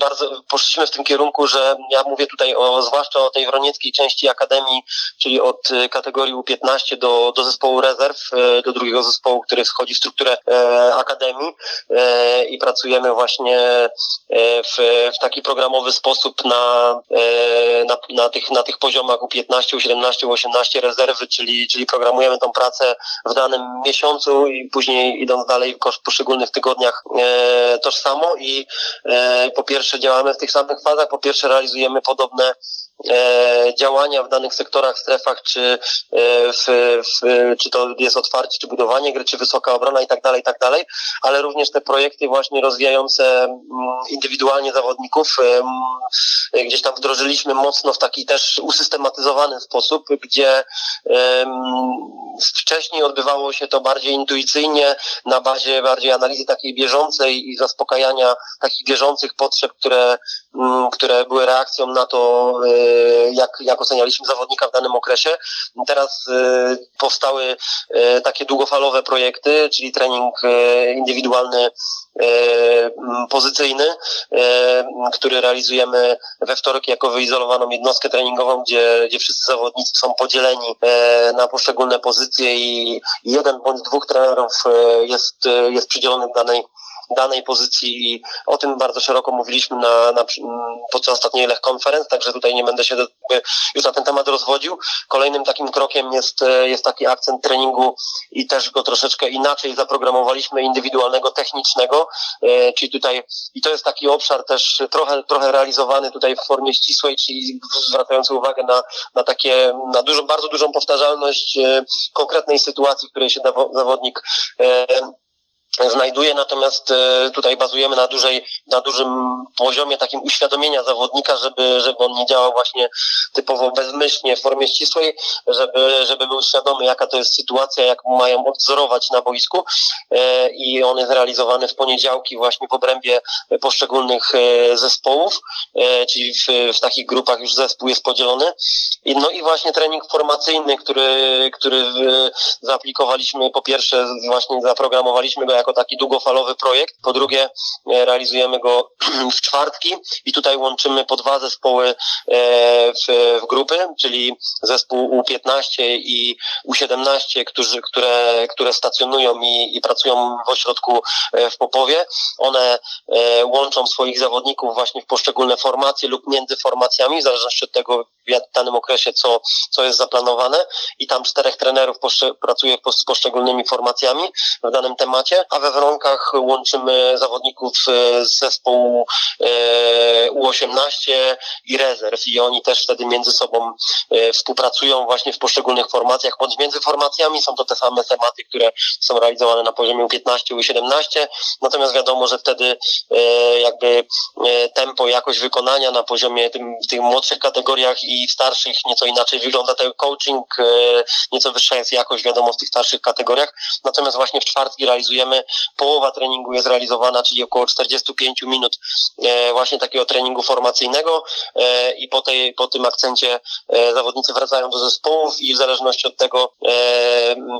bardzo poszliśmy w tym kierunku, że ja mówię tutaj o, zwłaszcza o tej wronieckiej części Akademii, czyli od y, kategorii U15 do, do zespołu rezerw, y, do drugiego zespołu, który wchodzi w strukturę e, Akademii e, i pracujemy właśnie e, w, w taki programowy sposób na, na, na, tych, na tych poziomach U15, U17, U18 rezerwy, czyli, czyli programujemy tą pracę w danym miesiącu i później idąc dalej w poszczególnych tygodniach tożsamo i e, po pierwsze działamy w tych samych fazach, po pierwsze realizujemy podobne e, działania w danych sektorach, strefach, czy, e, w, w, czy to jest otwarcie, czy budowanie gry, czy wysoka obrona i tak dalej, i tak dalej, ale również te projekty właśnie rozwijające mm, indywidualnie zawodników gdzieś tam wdrożyliśmy mocno w taki też usystematyzowany sposób, gdzie wcześniej odbywało się to bardziej intuicyjnie, na bazie bardziej analizy takiej bieżącej i zaspokajania takich bieżących potrzeb, które, mm, które były reakcją na to, jak, jak ocenialiśmy zawodnika w danym okresie. Teraz powstały takie długofalowe projekty, czyli trening indywidualny pozycyjny, który realizujemy we wtorek jako wyizolowaną jednostkę treningową, gdzie, gdzie wszyscy zawodnicy są podzieleni na poszczególne pozycje i jeden bądź dwóch trenerów jest, jest przydzielonych danej danej pozycji i o tym bardzo szeroko mówiliśmy na, na, podczas ostatniej Lech Conference, także tutaj nie będę się już na ten temat rozwodził. Kolejnym takim krokiem jest, jest taki akcent treningu i też go troszeczkę inaczej zaprogramowaliśmy indywidualnego, technicznego, e, czyli tutaj i to jest taki obszar też trochę, trochę realizowany tutaj w formie ścisłej, czyli zwracający uwagę na, na takie, na dużo, bardzo dużą powtarzalność e, konkretnej sytuacji, w której się zawodnik e, znajduje, natomiast e, tutaj bazujemy na dużej, na dużym poziomie takim uświadomienia zawodnika, żeby, żeby on nie działał właśnie typowo bezmyślnie w formie ścisłej, żeby, żeby był świadomy, jaka to jest sytuacja, jak mają odwzorować na boisku e, i on jest realizowany w poniedziałki właśnie w obrębie poszczególnych e, zespołów, czyli w, w takich grupach już zespół jest podzielony. No i właśnie trening formacyjny, który, który zaaplikowaliśmy, po pierwsze właśnie zaprogramowaliśmy go jako taki długofalowy projekt. Po drugie, e, realizujemy go [clears throat] w czwartki i tutaj łączymy po dwa zespoły e, w, w grupy, czyli zespół U15 i U17, którzy, które, które stacjonują i, i pracują w ośrodku e, w Popowie. One łączą swoich zawodników właśnie w poszczególne formacje lub między formacjami, w zależności od tego, w danym okresie, co, co jest zaplanowane. I tam czterech trenerów pracuje z poszczególnymi formacjami w danym temacie, a we warunkach łączymy zawodników e, z zespołu e, U18 i rezerw. I oni też wtedy między sobą e, współpracują właśnie w poszczególnych formacjach, bądź między formacjami są to te same tematy, które są realizowane na poziomie U15, U17, natomiast wiadomo, że wtedy jakby tempo, jakość wykonania na poziomie tym, tych młodszych kategoriach i starszych nieco inaczej wygląda. Ten coaching, nieco wyższa jest jakość wiadomo w tych starszych kategoriach, natomiast właśnie w czwartki realizujemy połowa treningu jest realizowana, czyli około 45 minut e, właśnie takiego treningu formacyjnego e, i po, tej, po tym akcencie e, zawodnicy wracają do zespołów i w zależności od tego,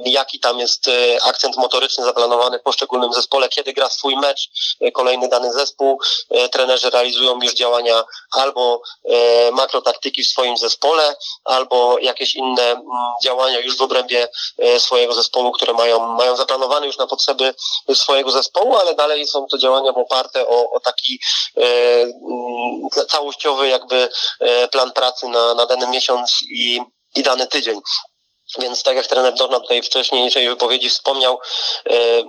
jaki tam jest akcent motoryczny zaplanowany w poszczególnym zespole, kiedy gra swój mecz, kolejny dany zespół, trenerzy realizują już działania albo makrotaktyki w swoim zespole, albo jakieś inne działania już w obrębie swojego zespołu, które mają, mają zaplanowane już na potrzeby swojego zespołu, ale dalej są to działania oparte o, o taki e, całościowy jakby e, plan pracy na, na dany miesiąc i, i dany tydzień. Więc tak jak trener Dorna tutaj wcześniejszej wypowiedzi wspomniał, e,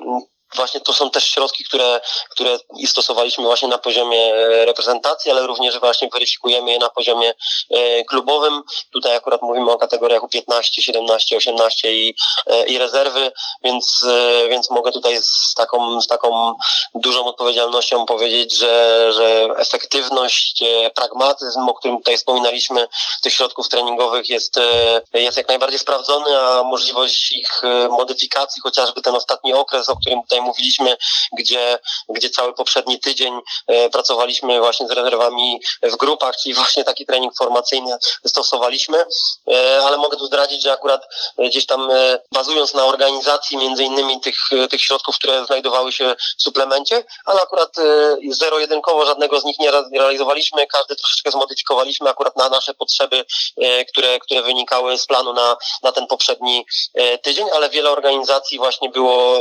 właśnie to są też środki, które, które stosowaliśmy właśnie na poziomie e, reprezentacji, ale również właśnie weryfikujemy je na poziomie e, klubowym. Tutaj akurat mówimy o kategoriach U15, 17, 18 i, e, i rezerwy, więc, więc mogę tutaj z taką, z taką dużą odpowiedzialnością powiedzieć, że, że efektywność, pragmatyzm, o którym tutaj wspominaliśmy, tych środków treningowych jest, jest jak najbardziej sprawdzony, a możliwość ich modyfikacji, chociażby ten ostatni okres, o którym tutaj tutaj mówiliśmy, gdzie, gdzie cały poprzedni tydzień e, pracowaliśmy właśnie z rezerwami w grupach, czyli właśnie taki trening formacyjny stosowaliśmy, e, ale mogę tu zdradzić, że akurat gdzieś tam e, bazując na organizacji między innymi tych, tych środków, które znajdowały się w suplemencie, ale akurat zero-jedynkowo żadnego z nich nie realizowaliśmy, każdy troszeczkę zmodyfikowaliśmy akurat na nasze potrzeby, które, które wynikały z planu na, na ten poprzedni tydzień, ale wiele organizacji właśnie było,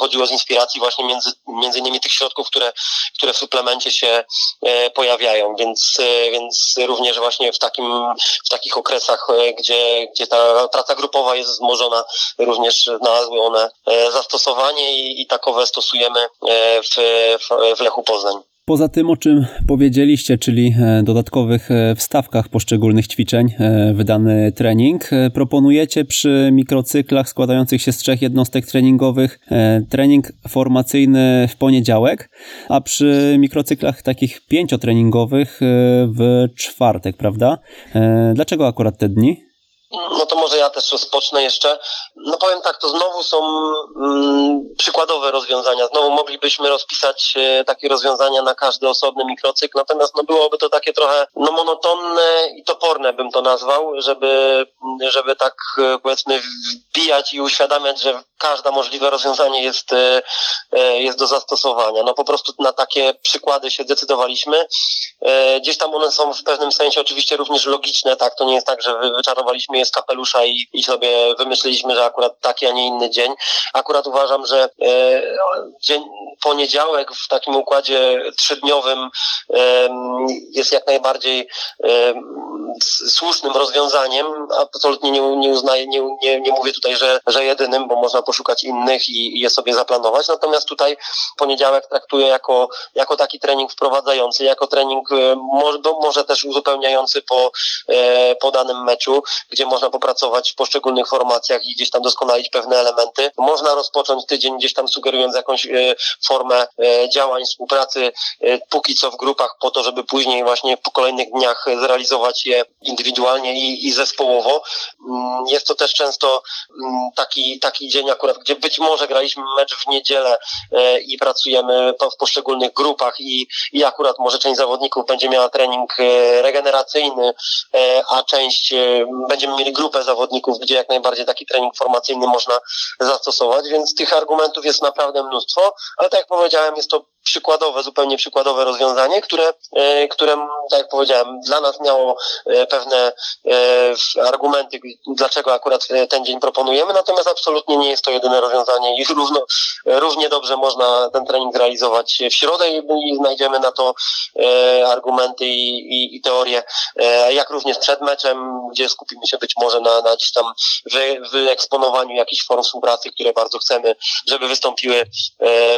chodziło z inspiracji właśnie między, między innymi tych środków, które, które w suplemencie się e, pojawiają, więc, e, więc również właśnie w takim, w takich okresach, e, gdzie, gdzie ta praca grupowa jest wzmożona, również znalazły one zastosowanie i, i takowe stosujemy w, w Lechu Poznań. Poza tym, o czym powiedzieliście, czyli e, dodatkowych e, wstawkach poszczególnych ćwiczeń, e, wydany trening, proponujecie przy mikrocyklach składających się z trzech jednostek treningowych trening formacyjny w poniedziałek, a przy mikrocyklach takich pięciotreningowych w czwartek, prawda? Dlaczego akurat te dni? No to może ja też rozpocznę jeszcze. No powiem tak, to znowu są mm, przykładowe rozwiązania. Znowu moglibyśmy rozpisać e, takie rozwiązania na każdy osobny mikrocykl, natomiast no byłoby to takie trochę no monotonne i toporne bym to nazwał, żeby, żeby tak e, powiedzmy wbijać i uświadamiać, że każde możliwe rozwiązanie jest, e, e, jest do zastosowania. No po prostu na takie przykłady się decydowaliśmy. E, gdzieś tam one są w pewnym sensie oczywiście również logiczne, tak? To nie jest tak, że wyczarowaliśmy je z kapelusza i, i sobie wymyśliliśmy, że akurat taki, a nie inny dzień. Akurat uważam, że dzień, poniedziałek w takim układzie trzydniowym jest jak najbardziej słusznym rozwiązaniem. Absolutnie nie, nie uznaję, nie, nie, nie mówię tutaj, że, że jedynym, bo można poszukać innych i, i je sobie zaplanować. Natomiast tutaj poniedziałek traktuję jako, jako taki trening wprowadzający, jako trening e, może, może też uzupełniający po, e, po danym meczu, gdzie można popracować w poszczególnych formacjach i gdzieś tam doskonalić pewne elementy. Można rozpocząć tydzień gdzieś tam sugerując jakąś e, formę działań, współpracy, póki co w grupach, po to, żeby później właśnie po kolejnych dniach zrealizować je indywidualnie i, i zespołowo. Mm, jest to też często mm, taki, taki dzień akurat, gdzie być może graliśmy mecz w niedzielę e, i pracujemy w poszczególnych grupach i, i akurat może część zawodników będzie miała trening e, regeneracyjny, e, a część będziemy mieli grupę zawodników, gdzie jak najbardziej taki trening formacyjny można zastosować, więc tych argumentów jest naprawdę mnóstwo, ale tak jak powiedziałem, jest to przykładowe, zupełnie przykładowe rozwiązanie, które, e, które, tak jak powiedziałem, dla nas miało e, pewne e, argumenty, dlaczego akurat ten dzień proponujemy, natomiast absolutnie nie jest to jedyne rozwiązanie i równo, równie dobrze można ten trening realizować w środę i, znajdziemy na to argumenty i, i, i teorie, jak również przed meczem, gdzie skupimy się być może na, na gdzieś tam wy, wyeksponowaniu jakichś form współpracy, które bardzo chcemy, żeby wystąpiły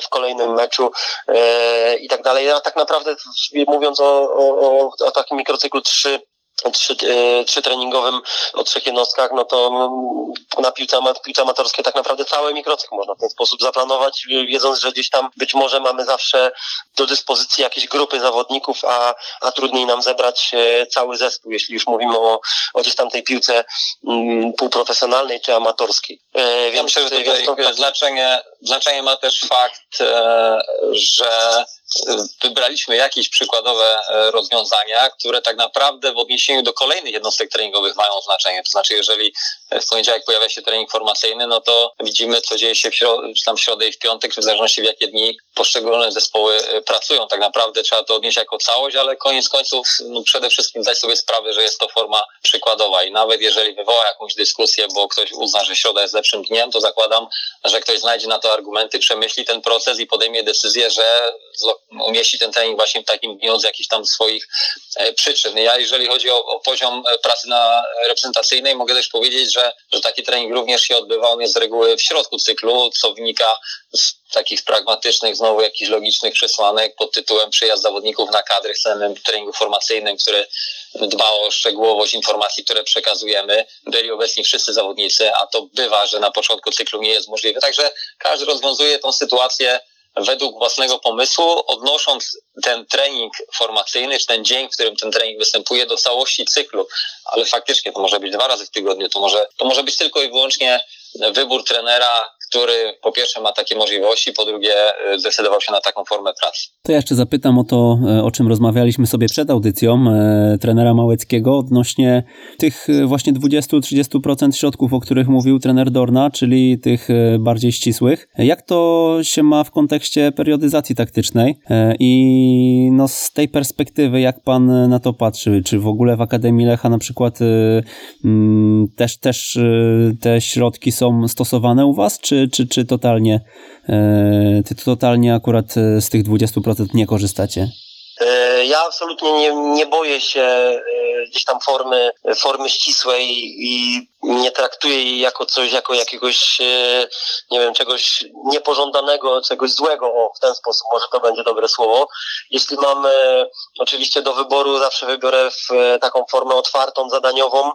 w kolejnym meczu i tak dalej. A tak naprawdę mówiąc o, o, o takim mikrocyklu 3 trzy, e, trzy treningowym o trzech jednostkach, no to na piłce, piłce amatorskiej tak naprawdę cały mikrocykl można w ten sposób zaplanować, wiedząc, że gdzieś tam być może mamy zawsze do dyspozycji jakieś grupy zawodników, a, a trudniej nam zebrać e, cały zespół, jeśli już mówimy o, o gdzieś tam tej piłce mm, półprofesjonalnej czy amatorskiej. E, ja myślę, że tutaj znaczenie, znaczenie ma też fakt, że wybraliśmy jakieś przykładowe e, rozwiązania, które tak naprawdę w odniesieniu do kolejnych jednostek treningowych mają znaczenie. To znaczy, jeżeli w poniedziałek pojawia się trening formacyjny, no to widzimy, co dzieje się w środę, czy tam w środę i w piątek, czy w zależności w jakie dni poszczególne zespoły e, pracują. Tak naprawdę trzeba to odnieść jako całość, ale koniec końców no przede wszystkim zdać sobie sprawę, że jest to forma przykładowa i nawet jeżeli wywoła jakąś dyskusję, bo ktoś uzna, że środa jest lepszym dniem, to zakładam, że ktoś znajdzie na to argumenty, przemyśli ten proces i podejmie decyzję, że umieści ten trening właśnie w takim dniu z jakichś tam swoich e, przyczyn. Ja jeżeli chodzi o, o poziom e, pracy na reprezentacyjnej, mogę też powiedzieć, że, że taki trening również się odbywa, on jest z reguły w środku cyklu, co wynika z takich pragmatycznych, znowu jakichś logicznych przesłanek pod tytułem przyjazd zawodników na kadry w samym treningu formacyjnym, który dba o szczegółowość informacji, które przekazujemy. Byli obecni wszyscy zawodnicy, a to bywa, że na początku cyklu nie jest możliwe. Także każdy rozwiązuje tą sytuację według własnego pomysłu, odnosząc ten trening formacyjny, czy ten dzień, w którym ten trening występuje, do całości cyklu. Ale faktycznie to może być dwa razy w tygodniu, to może, to może być tylko i wyłącznie wybór trenera, który po pierwsze ma takie możliwości, po drugie y, zdecydował się na taką formę pracy. To ja jeszcze zapytam o to, e, o czym rozmawialiśmy sobie przed audycją e, trenera Małeckiego odnośnie tych e, właśnie 20-30% środków, o których mówił trener Dorna, czyli tych bardziej ścisłych. Jak to się ma w kontekście periodyzacji taktycznej i no z tej perspektywy, jak pan na to patrzy? Czy w ogóle w Akademii Lecha na przykład też, też te środki są stosowane u was, czy czy, czy, totalnie, e, ty totalnie akurat e, z tych 20% nie korzystacie? E, ja absolutnie nie, nie boję się gdzieś tam formy, formy ścisłej i nie traktuję jej jako coś, jako jakiegoś, nie wiem, czegoś niepożądanego, czegoś złego, o, w ten sposób, może to będzie dobre słowo. Jeśli mamy oczywiście do wyboru, zawsze wybiorę taką formę otwartą, zadaniową,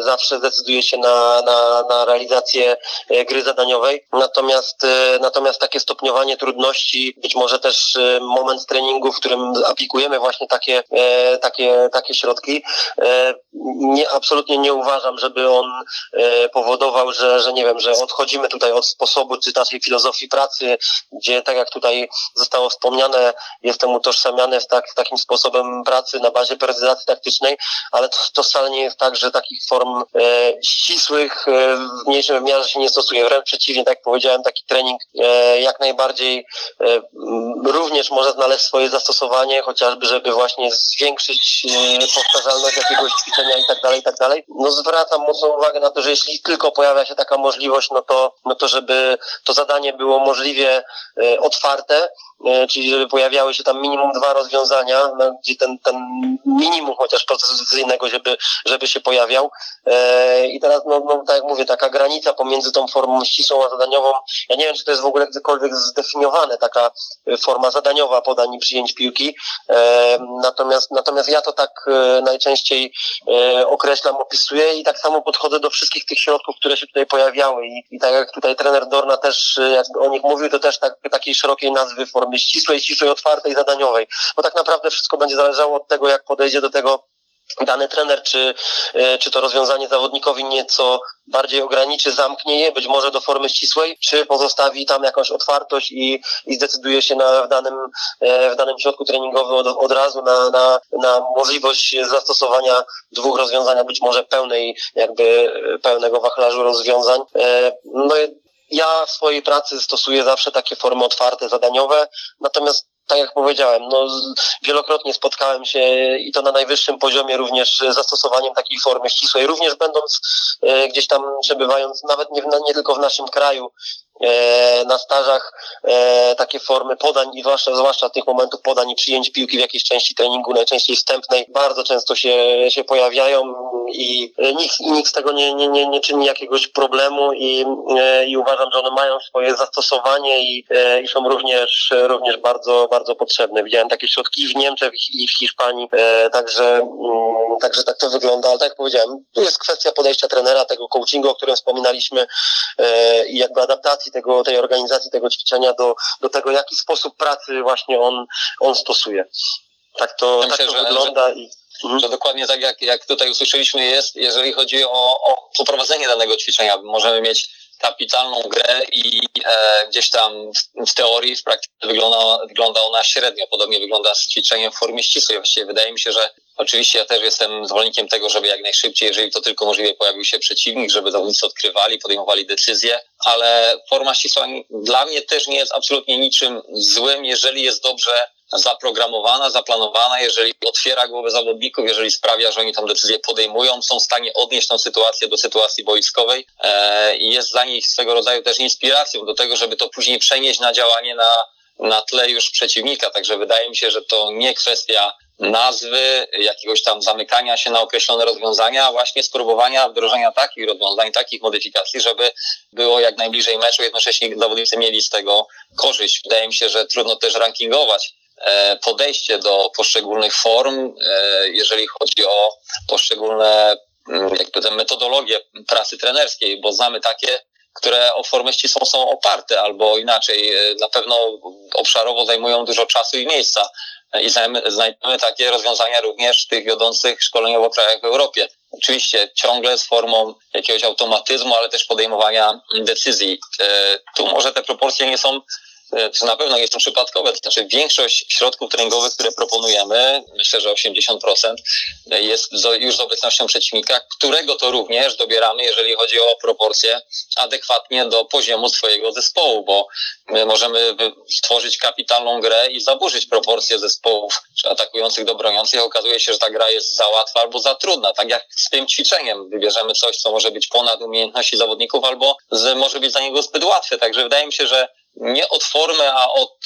zawsze zdecyduję się na, na, na realizację gry zadaniowej, natomiast, natomiast takie stopniowanie trudności, być może też moment treningu, w którym aplikujemy właśnie takie, takie, takie środki, nie, absolutnie nie uważam, żeby on e, powodował, że, że nie wiem, że odchodzimy tutaj od sposobu czy naszej filozofii pracy, gdzie tak jak tutaj zostało wspomniane, jestem utożsamiany w, tak, w takim sposobem pracy na bazie peryodizacji taktycznej, ale to, to wcale nie jest tak, że takich form e, ścisłych e, w mniejszym wymiarze się nie stosuje. Wręcz przeciwnie, tak jak powiedziałem, taki trening e, jak najbardziej e, również może znaleźć swoje zastosowanie, chociażby, żeby właśnie zwiększyć e, powtarzalność jakiegoś ćwiczenia i tak dalej, i tak dalej. No zwracam mocną uwagę na to, że jeśli tylko pojawia się taka możliwość, no to, no to żeby to zadanie było możliwie e, otwarte, czyli żeby pojawiały się tam minimum dwa rozwiązania, no, gdzie ten, ten minimum chociaż procesu decyzyjnego, żeby, żeby się pojawiał. E, I teraz, no, no tak jak mówię, taka granica pomiędzy tą formą ścisłą a zadaniową, ja nie wiem, czy to jest w ogóle gdziekolwiek zdefiniowane, taka forma zadaniowa podań i przyjęć piłki. Natomiast, natomiast ja to tak najczęściej określam, opisuję i tak samo podchodzę do wszystkich tych środków, które się tutaj pojawiały. I, i tak jak tutaj trener Dorna też jak o nich mówił, to też tak, takiej szerokiej nazwy w formie ścisłej, ścisłej, otwartej, zadaniowej. Bo tak naprawdę wszystko będzie zależało od tego, jak podejdzie do tego dany trener, czy, e, czy to rozwiązanie zawodnikowi nieco bardziej ograniczy, zamknie je, być może do formy ścisłej, czy pozostawi tam jakąś otwartość i, i zdecyduje się na, w, danym, e, w danym środku treningowym od, od razu na, na, na możliwość zastosowania dwóch rozwiązań, być może pełnej, jakby pełnego wachlarzu rozwiązań. E, no ja w swojej pracy stosuję zawsze takie formy otwarte, zadaniowe, natomiast tak jak powiedziałem, no, wielokrotnie spotkałem się i to na najwyższym poziomie również z zastosowaniem takiej formy ścisłej, również będąc e, gdzieś tam przebywając, nawet nie, nie tylko w naszym kraju, na stażach e, takie formy podań i zwłaszcza, zwłaszcza tych momentów podań i przyjęć piłki w jakiejś części treningu, najczęściej wstępnej, bardzo często się, się pojawiają i nikt, nikt z tego nie, nie, nie, nie czyni jakiegoś problemu i, e, i uważam, że one mają swoje zastosowanie i, i są również, również bardzo, bardzo potrzebne. Widziałem takie środki w Niemczech i w Hiszpanii, także, mm, także tak to wygląda, ale tak jak powiedziałem, tu jest kwestia podejścia trenera, tego coachingu, o którym wspominaliśmy i jakby adaptacji tego, tej organizacji, tego ćwiczenia do, do tego, jaki sposób pracy właśnie on, on stosuje. Tak to, tak to że, wygląda że... i mhm. że dokładnie tak jak, jak tutaj usłyszeliśmy jest, jeżeli chodzi o, o poprowadzenie danego ćwiczenia. Możemy mieć kapitalną grę i e, gdzieś tam w, w, teorii, w praktyce wygląda, wygląda ona średnio. Podobnie wygląda z ćwiczeniem w formie ścisłej. Właściwie wydaje mi się, że oczywiście ja też jestem zwolennikiem tego, żeby jak najszybciej, jeżeli to tylko możliwe, pojawił się przeciwnik, żeby zawodnicy odkrywali, podejmowali decyzje, ale forma ścisła dla mnie też nie jest absolutnie niczym złym, jeżeli jest dobrze zaprogramowana, zaplanowana, jeżeli otwiera głowę zawodników, jeżeli sprawia, że oni tą decyzję podejmują, są w stanie odnieść tę sytuację do sytuacji boiskowej i jest dla nich swego rodzaju też inspiracją do tego, żeby to później przenieść na działanie na, na tle już przeciwnika. Także wydaje mi się, że to nie kwestia nazwy, jakiegoś tam zamykania się na określone rozwiązania, właśnie spróbowania wdrożenia takich rozwiązań, takich modyfikacji, żeby było jak najbliżej meczu, jednocześnie zawodnicy mieli z tego korzyść. Wydaje mi się, że trudno też rankingować E, podejście do poszczególnych form, e, jeżeli chodzi o poszczególne mm, jakby te metodologie pracy trenerskiej, bo znamy takie, które o formę ścisłą są oparte, albo inaczej, e, na pewno obszarowo zajmują dużo czasu i miejsca. I znajdziemy takie rozwiązania również w tych wiodących szkoleniowo krajach w Europie. Oczywiście ciągle z formą jakiegoś automatyzmu, ale też podejmowania decyzji. Tu może te proporcje nie są E, to na pewno nie są przypadkowe. To znaczy większość środków treningowych, które proponujemy, myślę, że 80% jest już z obecnością przeciwnika, którego to również dobieramy, jeżeli chodzi o proporcje adekwatnie do poziomu swojego zespołu, bo my możemy stworzyć kapitalną grę i zaburzyć proporcje zespołów atakujących do broniących. Okazuje się, że ta gra jest za łatwa albo za trudna. Tak jak z tym ćwiczeniem wybierzemy coś, co może być ponad umiejętności zawodników albo może być dla niego zbyt łatwe. Także wydaje mi się, że nie od formy, a od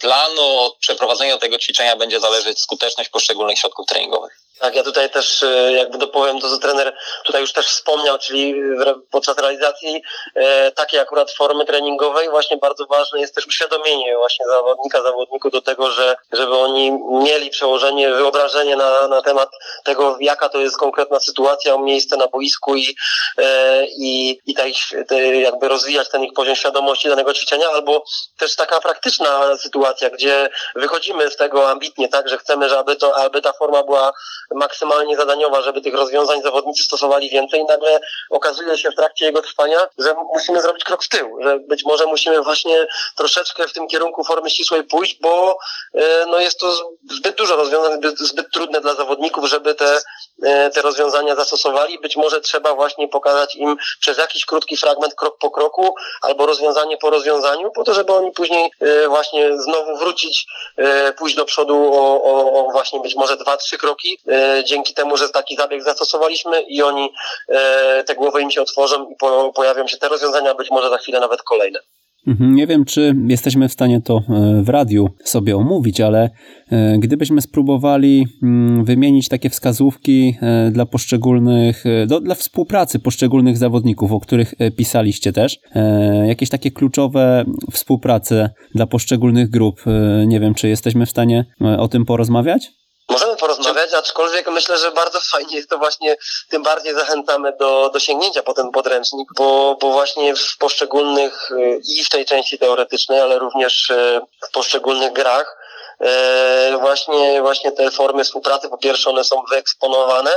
planu, od przeprowadzenia tego ćwiczenia będzie zależeć skuteczność poszczególnych środków treningowych. Tak, ja tutaj też e, jakby dopowiem to, co trener tutaj już też wspomniał, czyli podczas realizacji e, takiej akurat formy treningowej właśnie bardzo ważne jest też uświadomienie właśnie zawodnika, zawodników do tego, że żeby oni mieli przełożenie, wyobrażenie na, na temat tego, jaka to jest konkretna sytuacja, miejsce na boisku i, e, i, i ta ich, te, jakby rozwijać ten ich poziom świadomości danego ćwiczenia, albo też taka praktyczna sytuacja, gdzie wychodzimy z tego ambitnie, tak, że chcemy, żeby to, aby ta forma była maksymalnie zadaniowa, żeby tych rozwiązań zawodnicy stosowali więcej. Nagle okazuje się w trakcie jego trwania, że musimy zrobić krok w tył, że być może musimy właśnie troszeczkę w tym kierunku formy ścisłej pójść, bo e, no jest to zbyt dużo rozwiązań, zbyt, zbyt trudne dla zawodników, żeby te, te rozwiązania zastosowali. Być może trzeba właśnie pokazać im przez jakiś krótki fragment, krok po kroku, albo rozwiązanie po rozwiązaniu, po to, żeby oni później e, właśnie znowu wrócić, pójść do przodu o, o, o właśnie być może dwa, trzy kroki, dzięki temu, że taki zabieg zastosowaliśmy i oni te głowy im się otworzą i po, pojawią się te rozwiązania, być może za chwilę nawet kolejne. Mhm, nie wiem, czy jesteśmy w stanie to e, w radiu sobie omówić, ale e, gdybyśmy spróbowali mm, wymienić takie wskazówki e, dla poszczególnych, dla współpracy poszczególnych zawodników, o których pisaliście też, jakieś takie kluczowe współprace dla poszczególnych grup, nie wiem, czy jesteśmy w stanie o tym porozmawiać? Możemy porozmawiać, aczkolwiek myślę, że bardzo fajnie jest to właśnie, tym bardziej zachęcamy do, do sięgnięcia po ten podręcznik, bo, bo właśnie w poszczególnych i w tej części teoretycznej, ale również w poszczególnych grach właśnie, właśnie te formy współpracy, po pierwsze one są wyeksponowane,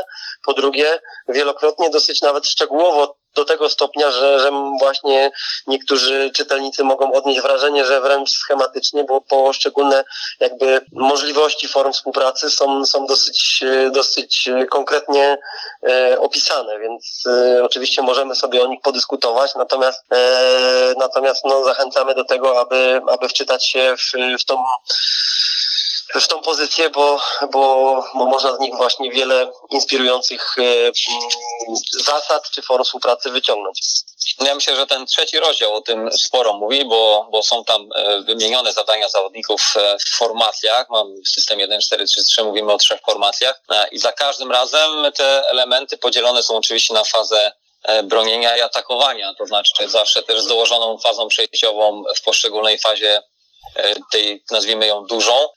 po drugie wielokrotnie dosyć nawet szczegółowo do tego stopnia, że, że właśnie niektórzy czytelnicy mogą odnieść wrażenie, że wręcz schematycznie, bo poszczególne jakby możliwości form współpracy są, są dosyć, dosyć konkretnie e, opisane, więc e, oczywiście możemy sobie o nich podyskutować, natomiast e, natomiast no, zachęcamy do tego, aby, aby wczytać się w, w tą w tą pozycję, bo, bo, bo można z nich właśnie wiele inspirujących e, mm, zasad czy form współpracy wyciągnąć. Ja myślę, że ten trzeci rozdział o tym sporo mówi, bo, bo są tam e, wymienione zadania zawodników e, w formacjach. Mam system 1, 4, 3, 3, mówimy o trzech formacjach i za każdym razem te elementy podzielone są oczywiście na fazę bronienia i atakowania, to znaczy zawsze też z dołożoną fazą przejściową w poszczególnej fazie tej, nazwijmy ją dużą,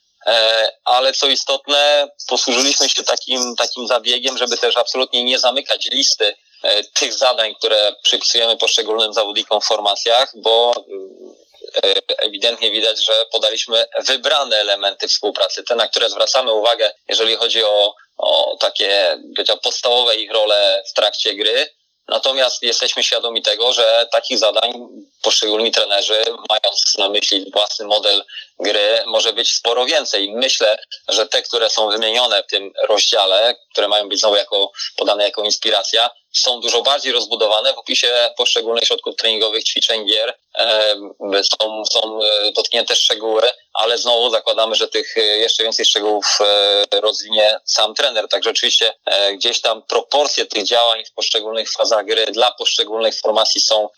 ale co istotne, posłużyliśmy się takim, takim zabiegiem, żeby też absolutnie nie zamykać listy e, tych zadań, które przypisujemy poszczególnym zawodnikom w formacjach, bo e, ewidentnie widać, że podaliśmy wybrane elementy współpracy, te, na które zwracamy uwagę, jeżeli chodzi o, o takie podstawowe ich role w trakcie gry, Natomiast jesteśmy świadomi tego, że takich zadań poszczególni trenerzy, mając na myśli własny model gry, może być sporo więcej. Myślę, że te, które są wymienione w tym rozdziale, które mają być znowu jako, podane jako inspiracja, są dużo bardziej rozbudowane w opisie poszczególnych środków treningowych, ćwiczeń, gier. Są, są e, dotknięte szczegóły, ale znowu zakładamy, że tych e, jeszcze więcej szczegółów e, rozwinie sam trener. Także oczywiście gdzieś tam proporcje tych działań w poszczególnych fazach gry dla poszczególnych formacji są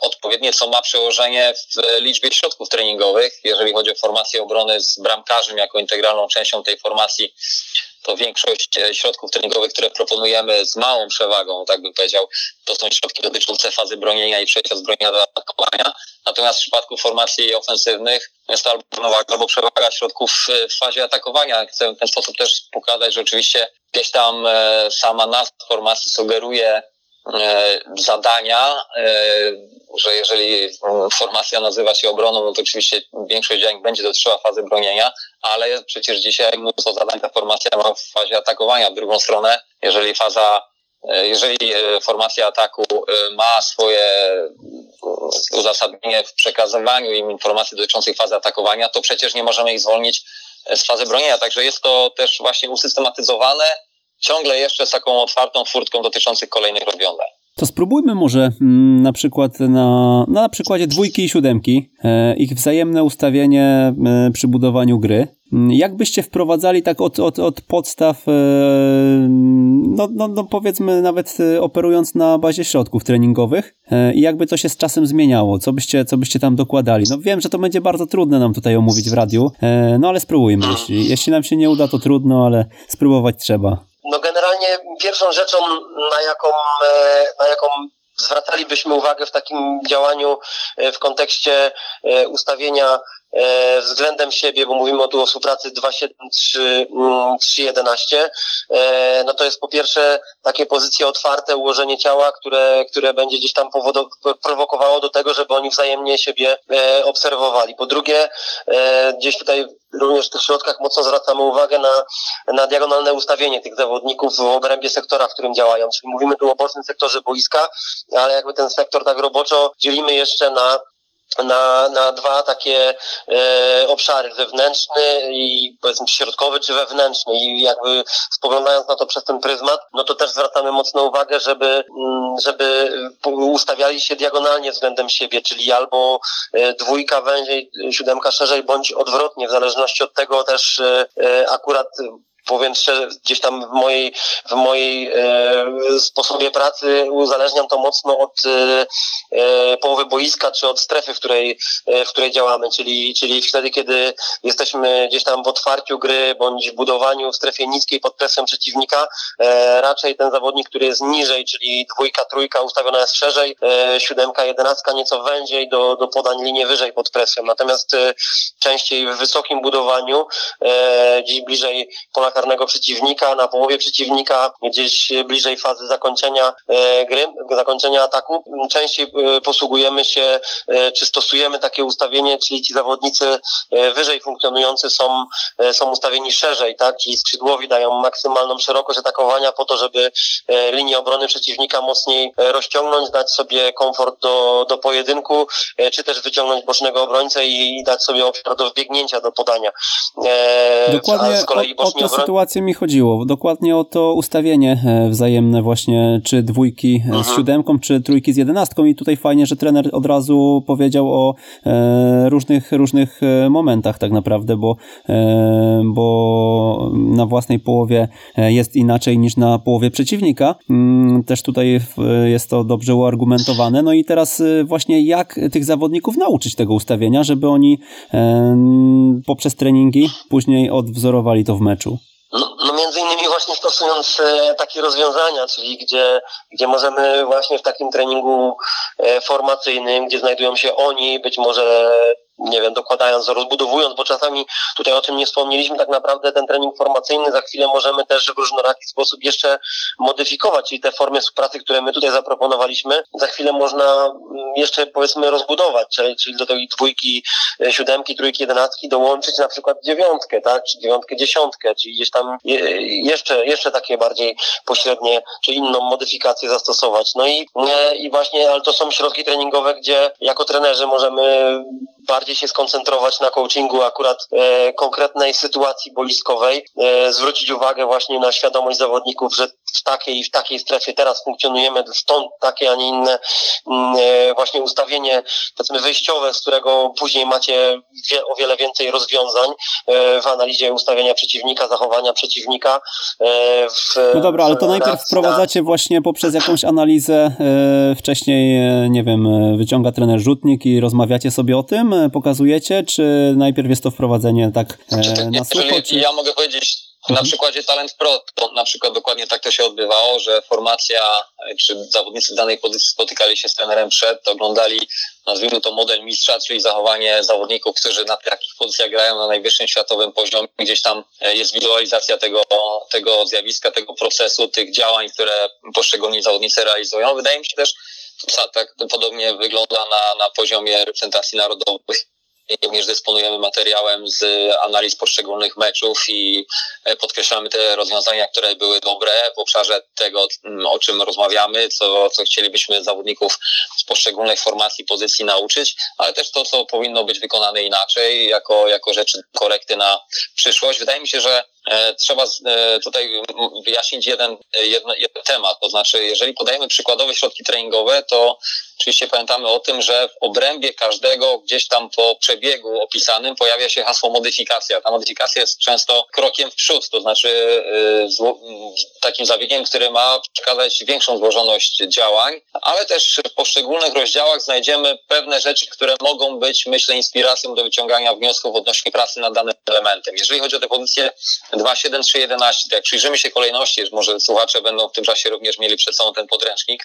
odpowiednie, co ma przełożenie w liczbie środków treningowych. Jeżeli chodzi o formację obrony z bramkarzem jako integralną częścią tej formacji, to większość e, środków treningowych, które proponujemy z małą przewagą, tak bym powiedział, to są środki dotyczące fazy bronienia i przejścia z bronienia do atakowania. Natomiast w przypadku formacji ofensywnych jest to albo równowaga, albo przewaga środków e, w fazie atakowania. Chcę w ten sposób też pokazać, że oczywiście gdzieś tam e, sama nazwa formacji sugeruje zadania, że jeżeli formacja nazywa się obroną, no to oczywiście większość działań będzie dotyczyła fazy bronienia, ale przecież dzisiaj mnóstwo zadań ta formacja ma w fazie atakowania. W drugą stronę, jeżeli faza, e, jeżeli e, formacja ataku e, ma swoje uzasadnienie w przekazywaniu im informacji dotyczących fazy atakowania, to przecież nie możemy ich zwolnić z fazy bronienia. Także jest to też właśnie usystematyzowane, ciągle jeszcze z taką otwartą furtką dotyczących kolejnych rozwiązań. To spróbujmy może mm, na przykład na, na przykładzie dwójki i siódemki, e, ich wzajemne ustawienie e, przy budowaniu gry. Mm, jak byście wprowadzali tak od, od, od podstaw, e, no, no, no powiedzmy nawet operując na bazie środków treningowych i jakby to się z czasem zmieniało? Co byście, co byście tam dokładali? No wiem, że to będzie bardzo trudne nam tutaj omówić w radiu, no ale spróbujmy. Jeśli, jeśli nam się nie uda, to trudno, ale spróbować trzeba. No generalnie pierwszą rzeczą, na jaką, e, na jaką zwracalibyśmy uwagę w takim działaniu e, w kontekście e, ustawienia względem siebie, bo mówimy tu o współpracy 2-7-3-11, mm, e, no to jest po pierwsze takie pozycje otwarte, ułożenie ciała, które, które będzie gdzieś tam powodo, prowokowało do tego, żeby oni wzajemnie siebie e, obserwowali. Po drugie, e, gdzieś tutaj również w tych środkach mocno zwracamy uwagę na, na diagonalne ustawienie tych zawodników w obrębie sektora, w którym działają. Czyli mówimy tu o bocznym sektorze boiska, ale jakby ten sektor tak roboczo dzielimy jeszcze na na, na dwa takie e, obszary, wewnętrzny i powiedzmy środkowy czy wewnętrzny. I jakby spoglądając na to przez ten pryzmat, no to też zwracamy mocną uwagę, żeby, mm, żeby ustawiali się diagonalnie względem siebie, czyli albo e, dwójka węziej, siódemka szerzej, bądź odwrotnie, w zależności od tego też e, e akurat powiem szczerze, gdzieś tam w mojej, w mojej e, sposobie pracy uzależniam to mocno od e, e, połowy boiska, czy od strefy, w której, e, w której działamy, czyli, czyli wtedy, kiedy jesteśmy gdzieś tam w otwarciu gry, bądź w budowaniu w strefie niskiej pod presją przeciwnika, e, raczej ten zawodnik, który jest niżej, czyli dwójka, trójka ustawiona jest szerzej, e, siódemka, jedenastka nieco węziej do, do podań linię wyżej pod presją. Natomiast częściej w wysokim budowaniu, gdzieś bliżej pola karnego przeciwnika, na połowie przeciwnika, gdzieś bliżej fazy zakończenia e, gry, zakończenia ataku. Częściej e, posługujemy się, e, czy stosujemy takie ustawienie, czyli ci zawodnicy wyżej funkcjonujący są, są ustawieni szerzej, tak? Ci skrzydłowi dają maksymalną szerokość atakowania po to, żeby linię obrony przeciwnika mocniej rozciągnąć, dać sobie komfort do, do pojedynku, czy też wyciągnąć bocznego obrońcę i dać sobie obszar do wbiegnięcia, do podania. Dokładnie a z kolei o, o tę sytuację mi chodziło. Dokładnie o to ustawienie e, wzajemne właśnie, czy dwójki Aha. z siódemką, czy trójki z jedenastką i tutaj fajnie, że trener od razu powiedział o e, różnych, różnych e, momentach tak naprawdę, bo, e, bo na własnej połowie e, jest inaczej niż na połowie przeciwnika. Mm, też tutaj jest to dobrze uargumentowane. No i teraz właśnie jak tych zawodników nauczyć tego ustawienia, żeby oni poprzez treningi później odwzorowali to w meczu? No, no między innymi właśnie stosując e, takie rozwiązania, czyli gdzie, gdzie możemy właśnie w takim treningu e, formacyjnym, gdzie znajdują się oni, być może nie wiem, dokładając, rozbudowując, bo czasami tutaj o czym nie wspomnieliśmy, tak naprawdę ten trening formacyjny za chwilę możemy też w różnoraki sposób jeszcze modyfikować, czyli te formy współpracy, które my tutaj zaproponowaliśmy, za chwilę można mm, jeszcze powiedzmy rozbudować, czyli, czyli do tej dwójki, e, siódemki, trójki, jedenastki dołączyć na przykład dziewiątkę, tak, czy dziewiątkę, dziesiątkę, czyli gdzieś tam jeszcze, jeszcze takie bardziej pośrednie, czy inną modyfikację zastosować. No i, e, i właśnie, ale to są środki treningowe, gdzie jako trenerzy możemy bardziej się skoncentrować na coachingu akurat e, konkretnej sytuacji boiskowej, e, zwrócić uwagę właśnie na świadomość zawodników, że w takiej i w takiej strefie teraz funkcjonujemy, stąd takie, a nie inne mm, e, właśnie ustawienie, powiedzmy wyjściowe, z którego później macie wie, o wiele więcej rozwiązań e, w analizie ustawienia przeciwnika, zachowania przeciwnika. E, w, no dobra, ale to najpierw wprowadzacie właśnie poprzez jakąś analizę wcześniej, nie wiem, wyciąga trener rzutnik i rozmawiacie sobie o tym, pokazujecie, czy najpierw jest to wprowadzenie tak e, na sucho? Czy... Ja mogę powiedzieć na mhm. przykładzie Talent Pro, to na przykład dokładnie tak to się odbywało, że formacja, czy zawodnicy danej pozycji spotykali się z trenerem przed, oglądali, nazwijmy to model mistrza, czyli zachowanie zawodników, którzy na takich pozycjach grają na najwyższym światowym poziomie. Gdzieś tam e, jest wizualizacja tego, tego zjawiska, tego procesu, tych działań, które poszczególni zawodnicy realizują. Wydaje mi się też, tak podobnie wygląda na, na poziomie reprezentacji narodowych również dysponujemy materiałem z analiz poszczególnych meczów i e, podkreślamy te rozwiązania, które były dobre w obszarze tego, mm, o czym rozmawiamy, co, co chcielibyśmy zawodników z poszczególnych formacji, pozycji nauczyć, ale też to, co powinno być wykonane inaczej, jako, jako rzeczy korekty na przyszłość. Wydaje mi się, że e, trzeba e, tutaj wyjaśnić jeden, jeden, jeden temat, to znaczy, jeżeli podajemy przykładowe środki treningowe, to Oczywiście pamiętamy o tym, że w obrębie każdego gdzieś tam po przebiegu opisanym pojawia się hasło modyfikacja. Ta modyfikacja jest często krokiem w przód, to znaczy takim zabiegiem, który ma przekazać większą złożoność działań, ale też w poszczególnych rozdziałach znajdziemy pewne rzeczy, które mogą być, myślę, inspiracją do wyciągania wniosków odnośnie pracy nad danym elementem. Jeżeli chodzi o te pozycje 2, 7, 3, 11, to jak przyjrzymy się kolejności, może słuchacze będą w tym czasie również mieli przed sobą ten podręcznik,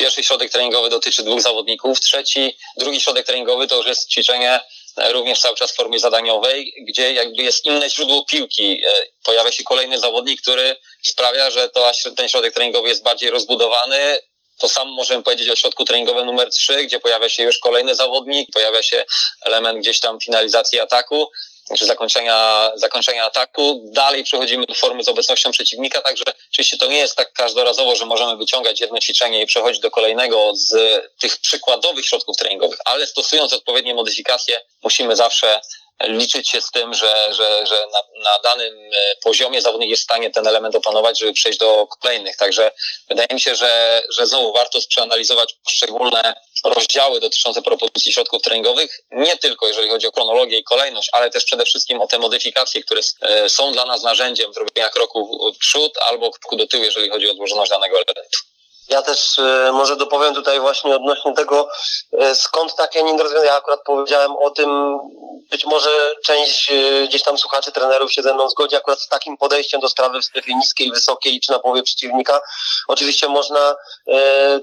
Pierwszy środek treningowy dotyczy dwóch zawodników, trzeci, drugi środek treningowy to już jest ćwiczenie również cały czas w formie zadaniowej, gdzie jakby jest inne źródło piłki. Pojawia się kolejny zawodnik, który sprawia, że to, ten środek treningowy jest bardziej rozbudowany, to samo możemy powiedzieć o środku treningowym numer 3, gdzie pojawia się już kolejny zawodnik, pojawia się element gdzieś tam finalizacji ataku czy zakończenia, zakończenia ataku. Dalej przechodzimy do formy z obecnością przeciwnika, także oczywiście to nie jest tak każdorazowo, że możemy wyciągać jedno ćwiczenie i przechodzić do kolejnego z tych przykładowych środków treningowych, ale stosując odpowiednie modyfikacje, musimy zawsze liczyć się z tym, że, że, że na, na danym e, poziomie zawodnik jest w stanie ten element opanować, żeby przejść do kolejnych. Także wydaje mi się, że, że znowu warto przeanalizować poszczególne rozdziały dotyczące propozycji środków treningowych, nie tylko jeżeli chodzi o chronologię i kolejność, ale też przede wszystkim o te modyfikacje, które e, są dla nas narzędziem zrobienia kroku w przód albo kroku do tyłu, jeżeli chodzi o złożoność danego elementu. Ja też y, może dopowiem tutaj właśnie odnośnie tego, y, skąd takie rozwiązania. Ja akurat powiedziałem o tym, być może część y, gdzieś tam słuchaczy, trenerów się ze mną zgodzi akurat z takim podejściem do sprawy w strefie niskiej, wysokiej czy na połowie przeciwnika. Oczywiście można,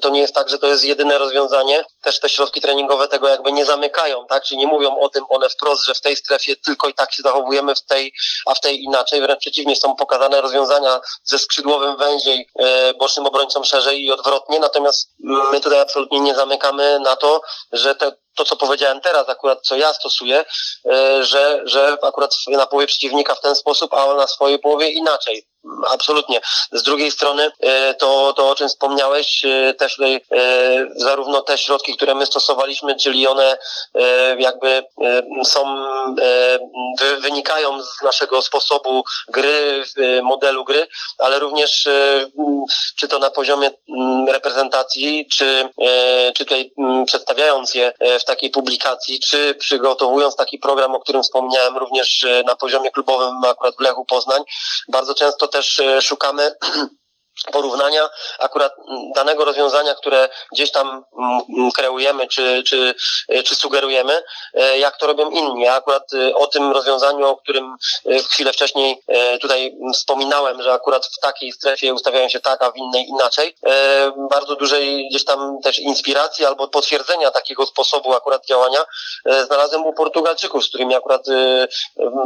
to nie jest tak, że to jest jedyne rozwiązanie. Też te środki treningowe tego jakby nie zamykają, tak? Czyli nie mówią o tym one wprost, że w tej strefie tylko i tak się zachowujemy, w tej, a w tej inaczej. Wręcz przeciwnie, są pokazane rozwiązania ze skrzydłowym węziej, bocznym obrońcą szerzej i odwrotnie, natomiast my tutaj absolutnie nie zamykamy na to, że te, to, co powiedziałem teraz, akurat co ja stosuję, e, że, że akurat na połowie przeciwnika w ten sposób, a na swojej połowie inaczej. Absolutnie. Z drugiej strony e, to, to o czym wspomniałeś, e, też tutaj zarówno te środki, które my stosowaliśmy, czyli one jakby są, wynikają z naszego sposobu gry, modelu gry, ale również czy to na poziomie reprezentacji, czy, czy tutaj przedstawiając je w takiej publikacji, czy przygotowując taki program, o którym wspomniałem również e, na poziomie klubowym akurat w Lechu Poznań, bardzo często też e, szukamy [clears throat] porównania akurat danego rozwiązania, które gdzieś tam kreujemy czy, czy, czy sugerujemy, e, jak to robią inni. Ja akurat e, o tym rozwiązaniu, o którym e, chwilę wcześniej tutaj wspominałem, że akurat w takiej strefie ustawiają się tak, a w innej inaczej, bardzo dużej gdzieś tam też inspiracji albo potwierdzenia takiego sposobu akurat działania znalazłem u Portugalczyków, z którymi akurat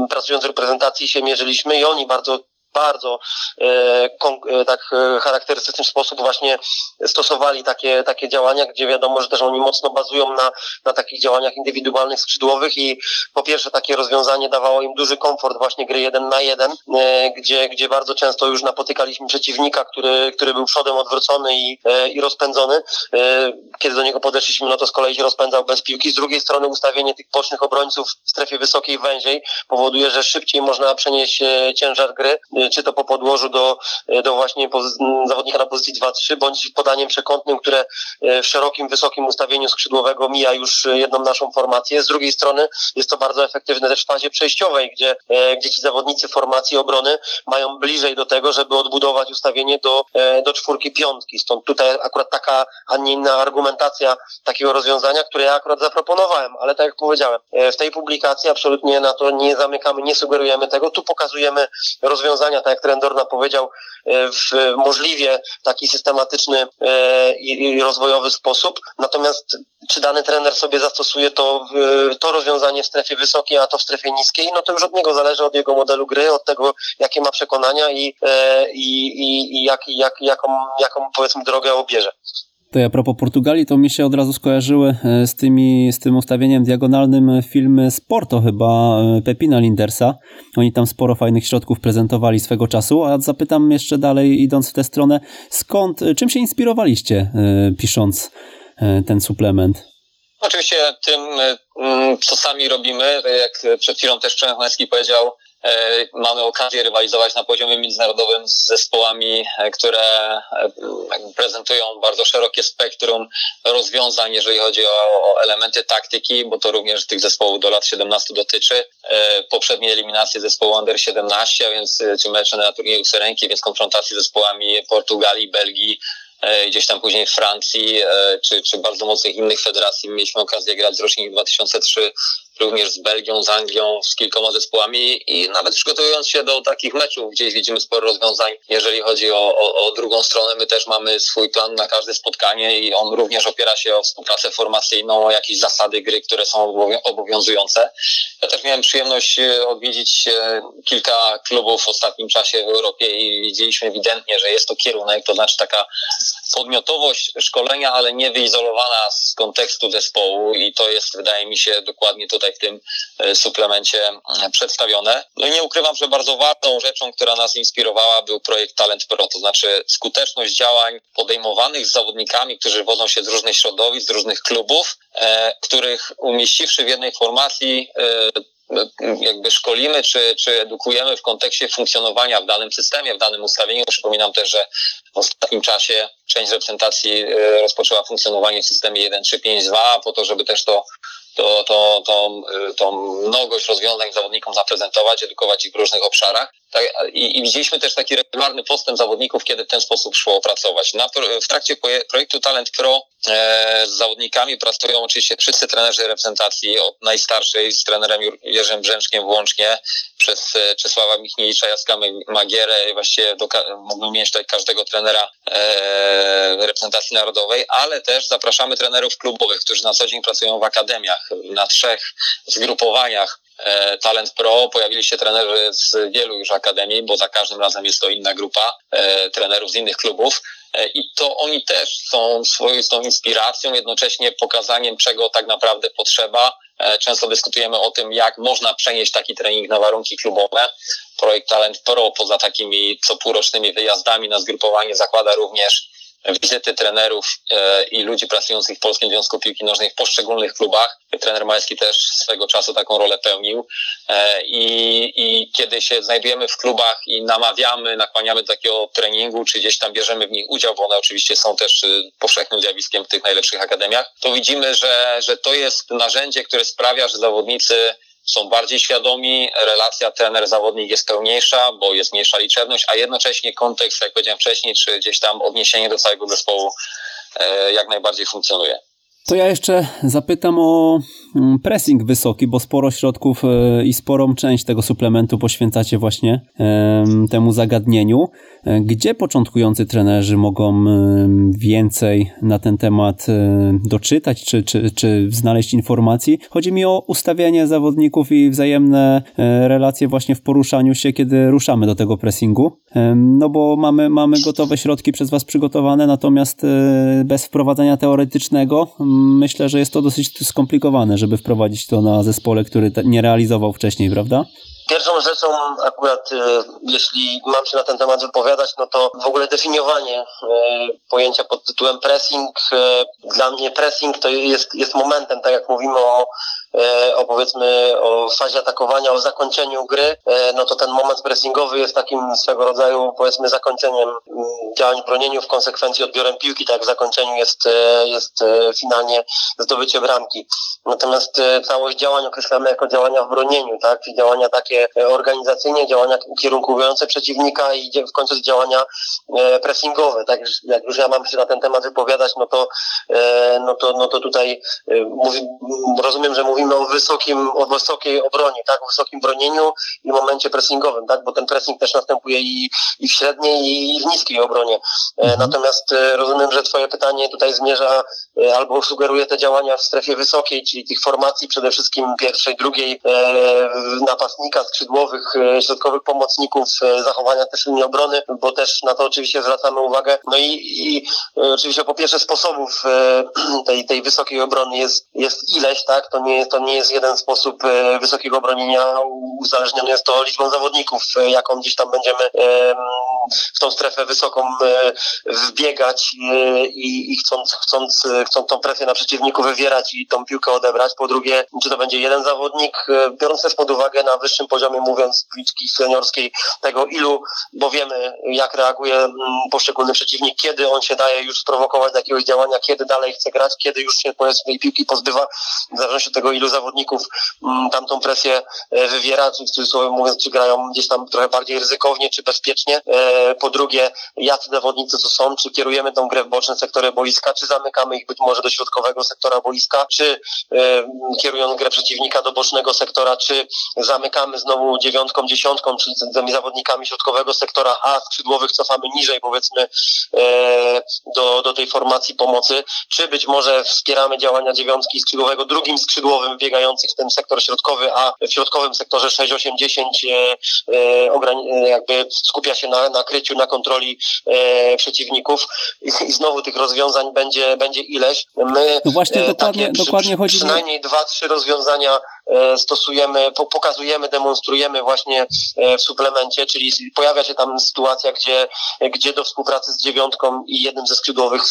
pracując w reprezentacji się mierzyliśmy i oni bardzo bardzo e, e, tak e, charakterystyczny sposób właśnie stosowali takie, takie działania, gdzie wiadomo, że też oni mocno bazują na, na takich działaniach indywidualnych, skrzydłowych i po pierwsze takie rozwiązanie dawało im duży komfort właśnie gry jeden na jeden, gdzie, gdzie bardzo często już napotykaliśmy przeciwnika, który, który był przodem odwrócony i, i rozpędzony. Kiedy do niego podeszliśmy, no to z kolei się rozpędzał bez piłki. Z drugiej strony ustawienie tych bocznych obrońców w strefie wysokiej, węziej powoduje, że szybciej można przenieść ciężar gry czy to po podłożu do, y, do właśnie zawodnika na pozycji 2-3, bądź podaniem przekątnym, które y, w szerokim, wysokim ustawieniu skrzydłowego mija już jedną naszą formację. Z drugiej strony jest to bardzo efektywne też w fazie przejściowej, gdzie, gdzie ci zawodnicy formacji obrony mają bliżej do tego, żeby odbudować ustawienie do, do czwórki, piątki. Stąd tutaj akurat taka, a nie inna argumentacja takiego rozwiązania, które ja akurat zaproponowałem, ale tak jak powiedziałem, w tej publikacji absolutnie na to nie zamykamy, nie sugerujemy tego. Tu pokazujemy rozwiązania tak jak trener Dorna powiedział, e, w możliwie taki systematyczny e, i rozwojowy sposób. Natomiast czy dany trener sobie zastosuje to, to rozwiązanie w strefie wysokiej, a to w strefie niskiej, no to już od niego zależy, od jego modelu gry, od tego, jakie ma przekonania i, e, i, i, i jak, jak, jaką, jaką powiedzmy drogę obierze. To ja a propos Portugalii, to mi się od razu skojarzyły e, z, tymi, z tym ustawieniem diagonalnym filmy Sporto chyba e, Pepina Lindersa. Oni tam sporo fajnych środków prezentowali swego czasu, a zapytam jeszcze dalej, idąc w tę stronę, skąd, e, czym się inspirowaliście pisząc ten suplement? Oczywiście tym, co sami robimy, jak przed chwilą też Przemysł powiedział, mamy okazję rywalizować na poziomie międzynarodowym z zespołami, e, które e, prezentują bardzo szerokie spektrum rozwiązań, jeżeli chodzi o, elementy taktyki, bo to również tych zespołów do lat 17 dotyczy. Poprzednie eliminacje zespołu Under 17, a więc czy mecze na turnieju Serenki, więc konfrontacje z zespołami Portugalii, Belgii, gdzieś tam później Francji, czy, czy bardzo mocnych innych federacji. Mieliśmy okazję grać z rocznik 2003 również z Belgią, z Anglią, z kilkoma zespołami i nawet przygotowując się do takich meczów, gdzieś widzimy sporo rozwiązań, jeżeli chodzi o, o, o drugą stronę. My też mamy swój plan na każde spotkanie i on również opiera się o współpracę formacyjną, o jakieś zasady gry, które są obowiązujące. Ja też miałem przyjemność e, odwiedzić e, kilka klubów w ostatnim czasie w Europie i widzieliśmy ewidentnie, że jest to kierunek, to znaczy taka podmiotowość szkolenia, ale nie wyizolowana z kontekstu zespołu i to jest, wydaje mi się, dokładnie tutaj w tym e, suplemencie przedstawione. No i nie ukrywam, że bardzo ważną rzeczą, która nas inspirowała był projekt Talent Pro, to znaczy skuteczność działań podejmowanych z zawodnikami, którzy wodzą się z różnych środowisk, z różnych klubów, których umieściwszy w jednej formacji jakby szkolimy czy, czy edukujemy w kontekście funkcjonowania w danym systemie, w danym ustawieniu. Przypominam też, że w ostatnim czasie część reprezentacji e, rozpoczęła funkcjonowanie w systemie 1.3.5.2 po to, żeby też to to, to, to, y, tą mnogość rozwiązań zawodnikom zaprezentować, edukować ich w różnych obszarach. Tak, i, I widzieliśmy też taki regularny postęp zawodników, kiedy w ten sposób szło pracować. Na, w trakcie projektu Talent Pro e, z zawodnikami pracują oczywiście wszyscy trenerzy reprezentacji, od najstarszej z trenerem Jerzym Brzęczkiem włącznie, przez e, Czesława Michniewicza, Jaska Magierę, właściwie do, mógłbym mieć tutaj każdego trenera e, reprezentacji narodowej, ale też zapraszamy trenerów klubowych, którzy na co dzień pracują w akademiach, na trzech zgrupowaniach Talent Pro pojawili się trenerzy z wielu już akademii, bo za każdym razem jest to inna grupa e, trenerów z innych klubów. E, I to oni też są swoistą inspiracją, jednocześnie pokazaniem, czego tak naprawdę potrzeba. Często dyskutujemy o tym, jak można przenieść taki trening na warunki klubowe. Projekt Talent Pro poza takimi co półrocznymi wyjazdami na zgrupowanie zakłada również wizyty trenerów e, i ludzi pracujących w Polskim Związku Piłki Nożnej w poszczególnych klubach. Trener Majski też swego czasu taką rolę pełnił. E, I, I kiedy się znajdujemy w klubach i namawiamy, nakłaniamy do takiego treningu, czy gdzieś tam bierzemy w nich udział, bo one oczywiście są też y, powszechnym zjawiskiem w tych najlepszych akademiach, to widzimy, że, że to jest narzędzie, które sprawia, że zawodnicy są bardziej świadomi, relacja trener-zawodnik jest pełniejsza, bo jest mniejsza liczebność, a jednocześnie kontekst, jak powiedziałem wcześniej, czy gdzieś tam odniesienie do całego zespołu e, jak najbardziej funkcjonuje. To ja jeszcze zapytam o mm, pressing wysoki, bo sporo środków e, i sporą część tego suplementu poświęcacie właśnie temu zagadnieniu. E, gdzie początkujący trenerzy mogą więcej na ten temat e, doczytać czy, czy, czy znaleźć informacji? Chodzi mi o ustawienie zawodników i wzajemne relacje właśnie w poruszaniu się, kiedy ruszamy do tego pressingu. No bo mamy, mamy gotowe środki przez Was przygotowane, natomiast bez wprowadzenia teoretycznego myślę, że jest to dosyć skomplikowane, żeby wprowadzić to na zespole, który nie realizował wcześniej, prawda? Pierwszą rzeczą akurat, y, jeśli mam się na ten temat wypowiadać, no to w ogóle definiowanie y, pojęcia pod tytułem pressing. Y, dla mnie pressing to jest, jest momentem, tak jak mówimy o E, o powiedzmy o fazie atakowania, o zakończeniu gry, e, no to ten moment pressingowy jest takim swego rodzaju powiedzmy zakończeniem mm, działań bronieniu, w konsekwencji odbiorem piłki, tak w zakończeniu jest, e, jest finalnie zdobycie bramki. Natomiast całość działań określamy jako działania w bronieniu, tak, czyli działania takie organizacyjne, działania ukierunkowujące przeciwnika i w końcu działania pressingowe, tak, jak już ja mam się na ten temat wypowiadać, no to, no to, no to tutaj rozumiem, że mówimy mówimy o wysokim, o wysokiej obronie, tak, o wysokim bronieniu i momencie pressingowym, tak, bo ten pressing też następuje i, i w średniej i w niskiej obronie. E, mhm. Natomiast e, rozumiem, że twoje pytanie tutaj zmierza e, albo sugeruje te działania w strefie wysokiej, czyli tych formacji przede wszystkim pierwszej, drugiej napastnika, skrzydłowych, środkowych pomocników, zachowania też linii obrony, bo też na to oczywiście zwracamy uwagę. No i, i oczywiście po pierwsze sposobów [clears throat] tej, tej wysokiej obrony jest, jest ileś, tak, to nie jest to nie jest jeden sposób e, wysokiego bronienia, uzależniony jest to liczbą zawodników, e, jaką gdzieś tam będziemy w tą strefę wysoką e, wbiegać i, i chcąc, chcąc, chcąc tą presję na przeciwniku wywierać i tą piłkę odebrać. Po drugie, czy to będzie jeden zawodnik, biorąc też pod uwagę na wyższym poziomie, mówiąc piłki seniorskiej, tego ilu, bo wiemy jak reaguje poszczególny przeciwnik, kiedy on się daje już sprowokować do jakiegoś działania, kiedy dalej chce grać, kiedy już się powiedzmy piłki pozbywa, w zależności od tego ile ilu zawodników mm, tamtą presję wywiera, czy w cudzysłowie mówiąc, czy grają gdzieś tam trochę bardziej ryzykownie, czy bezpiecznie. Po drugie, jacy zawodnicy to są, czy kierujemy tą grę w boczne sektory boiska, czy zamykamy ich być może do środkowego sektora boiska, czy kierując grę przeciwnika do bocznego sektora, czy zamykamy znowu dziewiątką, dziesiątką, czyli tymi zawodnikami środkowego sektora A, skrzydłowych cofamy niżej, powiedzmy, do, do tej formacji pomocy, czy być może wspieramy działania dziewiątki skrzydłowego drugim skrzydłowym biegających w ten sektor środkowy, a w środkowym sektorze 6-8-10 e, e, jakby skupia się na nakryciu, na kontroli e, przeciwników I, i znowu tych rozwiązań będzie, będzie ileś. My no właśnie dokładnie, takie, dokładnie chodzi przynajmniej dwa, trzy rozwiązania stosujemy, pokazujemy, demonstrujemy właśnie w suplemencie, czyli pojawia się tam sytuacja, gdzie, gdzie do współpracy z dziewiątką i jednym ze skrzydłowych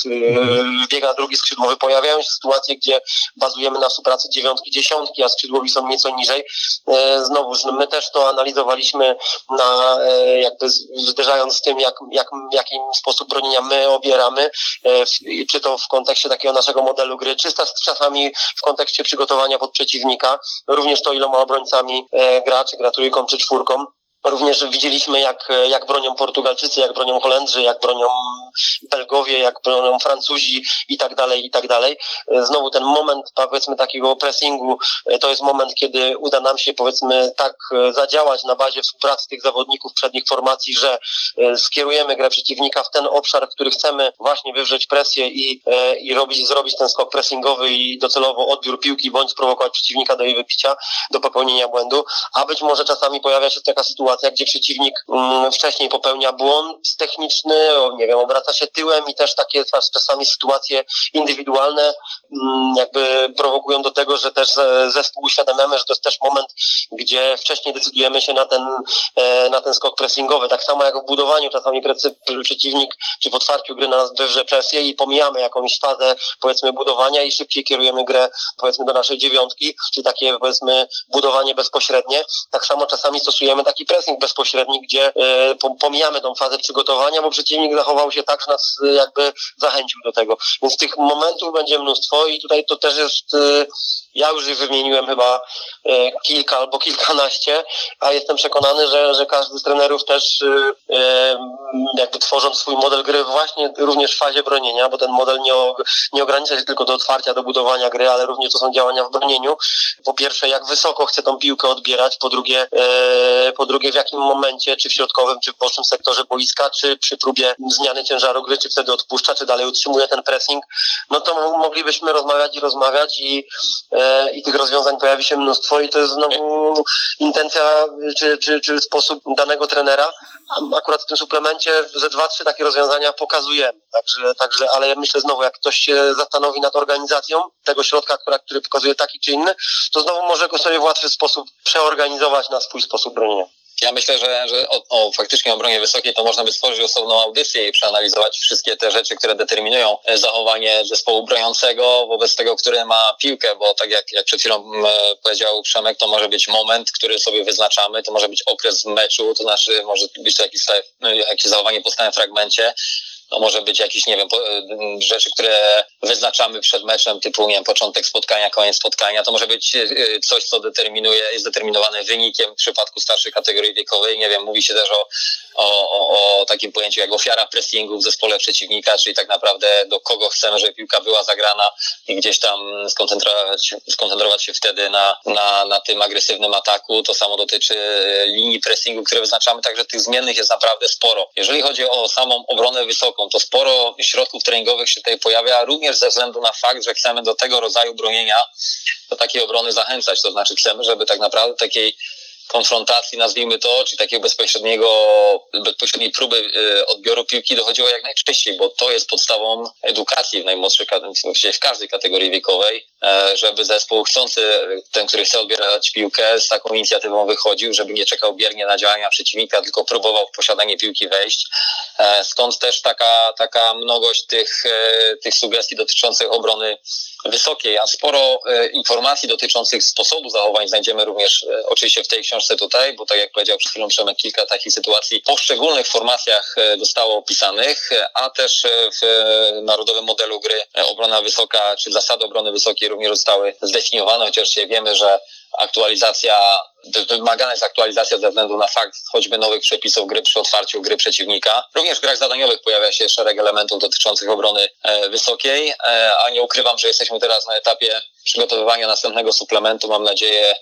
biega drugi skrzydłowy. Pojawiają się sytuacje, gdzie bazujemy na współpracy dziewiątki, dziesiątki, a skrzydłowi są nieco niżej. E, znowuż, no my też to analizowaliśmy na, e, jakby zderzając z tym, jak, jak, w jaki sposób bronienia my obieramy, e, czy to w kontekście takiego naszego modelu gry, czy czasami w kontekście przygotowania pod przeciwnika, również to iloma obrońcami czy gra trójką, czy czwórką. Również widzieliśmy, jak, jak bronią Portugalczycy, jak bronią Holendrzy, jak bronią Belgowie, jak bronią Francuzi i tak dalej, i tak dalej. Znowu ten moment, powiedzmy, takiego pressingu, to jest moment, kiedy uda nam się, powiedzmy, tak zadziałać na bazie współpracy tych zawodników przednich formacji, że e, skierujemy grę przeciwnika w ten obszar, w który chcemy właśnie wywrzeć presję i, e, i robić, zrobić ten skok pressingowy i docelowo odbiór piłki, bądź sprowokować przeciwnika do jej wypicia, do popełnienia błędu, a być może czasami pojawia się taka sytuacja, gdzie przeciwnik mm, wcześniej popełnia błąd techniczny, nie wiem, obraca się tyłem i też takie czasami sytuacje indywidualne mm, jakby prowokują do tego, że też zespół uświadamiamy, że to jest też moment, gdzie wcześniej decydujemy się na ten, e, na ten skok pressingowy. Tak samo jak w budowaniu czasami przeciwnik, czy w otwarciu gry na nas wywrze presję i pomijamy jakąś fazę, powiedzmy, budowania i szybciej kierujemy grę, powiedzmy, do naszej dziewiątki, czy takie, powiedzmy, budowanie bezpośrednie. Tak samo czasami stosujemy taki pressing pressing bezpośredni, gdzie e, pomijamy tą fazę przygotowania, bo przeciwnik zachował się tak, że nas e, jakby zachęcił do tego. Więc tych momentów będzie mnóstwo i tutaj to też jest, e, ja już wymieniłem chyba kilka albo kilkanaście, a jestem przekonany, że, że każdy z trenerów też jakby tworząc swój model gry właśnie również w fazie bronienia, bo ten model nie, nie ogranicza się tylko do otwarcia, do budowania gry, ale również to są działania w bronieniu. Po pierwsze, jak wysoko chce tą piłkę odbierać, po drugie, po drugie w jakim momencie, czy w środkowym, czy w bocznym sektorze boiska, czy przy próbie zmiany ciężaru gry, czy wtedy odpuszcza, czy dalej utrzymuje ten pressing, no to moglibyśmy rozmawiać i rozmawiać i, e, i tych rozwiązań pojawi się mnóstwo i to jest znowu intencja, czy, czy, czy sposób danego trenera. Akurat w tym suplemencie ze dwa, trzy takie rozwiązania pokazujemy. Także, także, ale ja myślę znowu, jak ktoś się zastanowi nad organizacją tego środka, która, który pokazuje taki czy inny, to znowu może go sobie w łatwy sposób przeorganizować na swój sposób bronienia. Ja myślę, że, że o, o faktycznie obronie wysokiej to można by stworzyć osobną audycję i przeanalizować wszystkie te rzeczy, które determinują e, zachowanie zespołu broniącego wobec tego, który ma piłkę, bo tak jak, jak przed chwilą e, powiedział Przemek, to może być moment, który sobie wyznaczamy, to może być okres meczu, to znaczy może być to jakieś, jakieś zachowanie po stałym fragmencie, to może być jakieś, nie wiem, y, rzeczy, które wyznaczamy przed meczem, typu, nie wiem, początek spotkania, koniec spotkania. To może być y, coś, co determinuje, jest determinowane wynikiem w przypadku starszej kategorii wiekowej. Nie wiem, mówi się też o, o, o takim pojęciu jak ofiara pressingu w zespole przeciwnika, czyli tak naprawdę do kogo chcemy, żeby piłka była zagrana i gdzieś tam skoncentrować, skoncentrować się wtedy na, na, na tym agresywnym ataku. To samo dotyczy linii pressingu, które wyznaczamy, także tych zmiennych jest naprawdę sporo. Jeżeli chodzi o samą obronę wysoką, to sporo środków treningowych się tutaj pojawia, również ze względu na fakt, że chcemy do tego rodzaju bronienia, do takiej obrony zachęcać. To znaczy chcemy, żeby tak naprawdę takiej konfrontacji, nazwijmy to, czy takiego bezpośredniego, bezpośredniej próby y, odbioru piłki dochodziło jak najczęściej, bo to jest podstawą edukacji w najmłodszej, w każdej kategorii wiekowej, e, żeby zespół chcący, ten, który chce odbierać piłkę, z taką inicjatywą wychodził, żeby nie czekał biernie na działania przeciwnika, tylko próbował w posiadanie piłki wejść. E, stąd też taka, taka mnogość tych, e, tych sugestii dotyczących obrony wysokiej, a sporo e, informacji dotyczących sposobu zachowań znajdziemy również e, oczywiście w tej książce tutaj, bo tak jak powiedział przed chwilą Przemek, kilka takich sytuacji w poszczególnych formacjach e, zostało opisanych, a też w narodowym modelu gry obrona wysoka, czy zasady obrony wysokiej również zostały zdefiniowane, chociaż wiemy, że aktualizacja, wymagana jest aktualizacja ze względu na fakt choćby nowych przepisów gry przy otwarciu gry przeciwnika. Również w grach zadaniowych pojawia się szereg elementów dotyczących obrony e, wysokiej, e, a nie ukrywam, że jesteśmy teraz na etapie przygotowywania następnego suplementu. Mam nadzieję,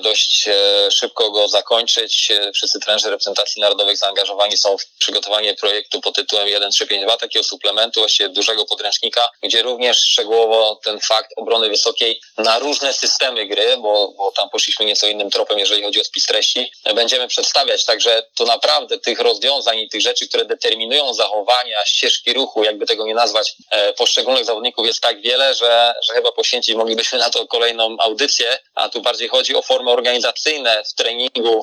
dość e, szybko go zakończyć. E, wszyscy trenerzy reprezentacji narodowych zaangażowani są w przygotowanie projektu pod tytułem 1352, takiego suplementu, właściwie dużego podręcznika, gdzie również szczegółowo ten fakt obrony wysokiej na różne systemy gry, bo, bo tam poszliśmy nieco innym tropem, jeżeli chodzi o spis treści, będziemy przedstawiać. Także to naprawdę tych rozwiązań i tych rzeczy, które determinują zachowania, ścieżki ruchu, jakby tego nie nazwać, poszczególnych zawodników jest tak wiele, że, że chyba poświęcić moglibyśmy na to kolejną audycję, a tu bardziej chodzi o formy organizacyjne w treningu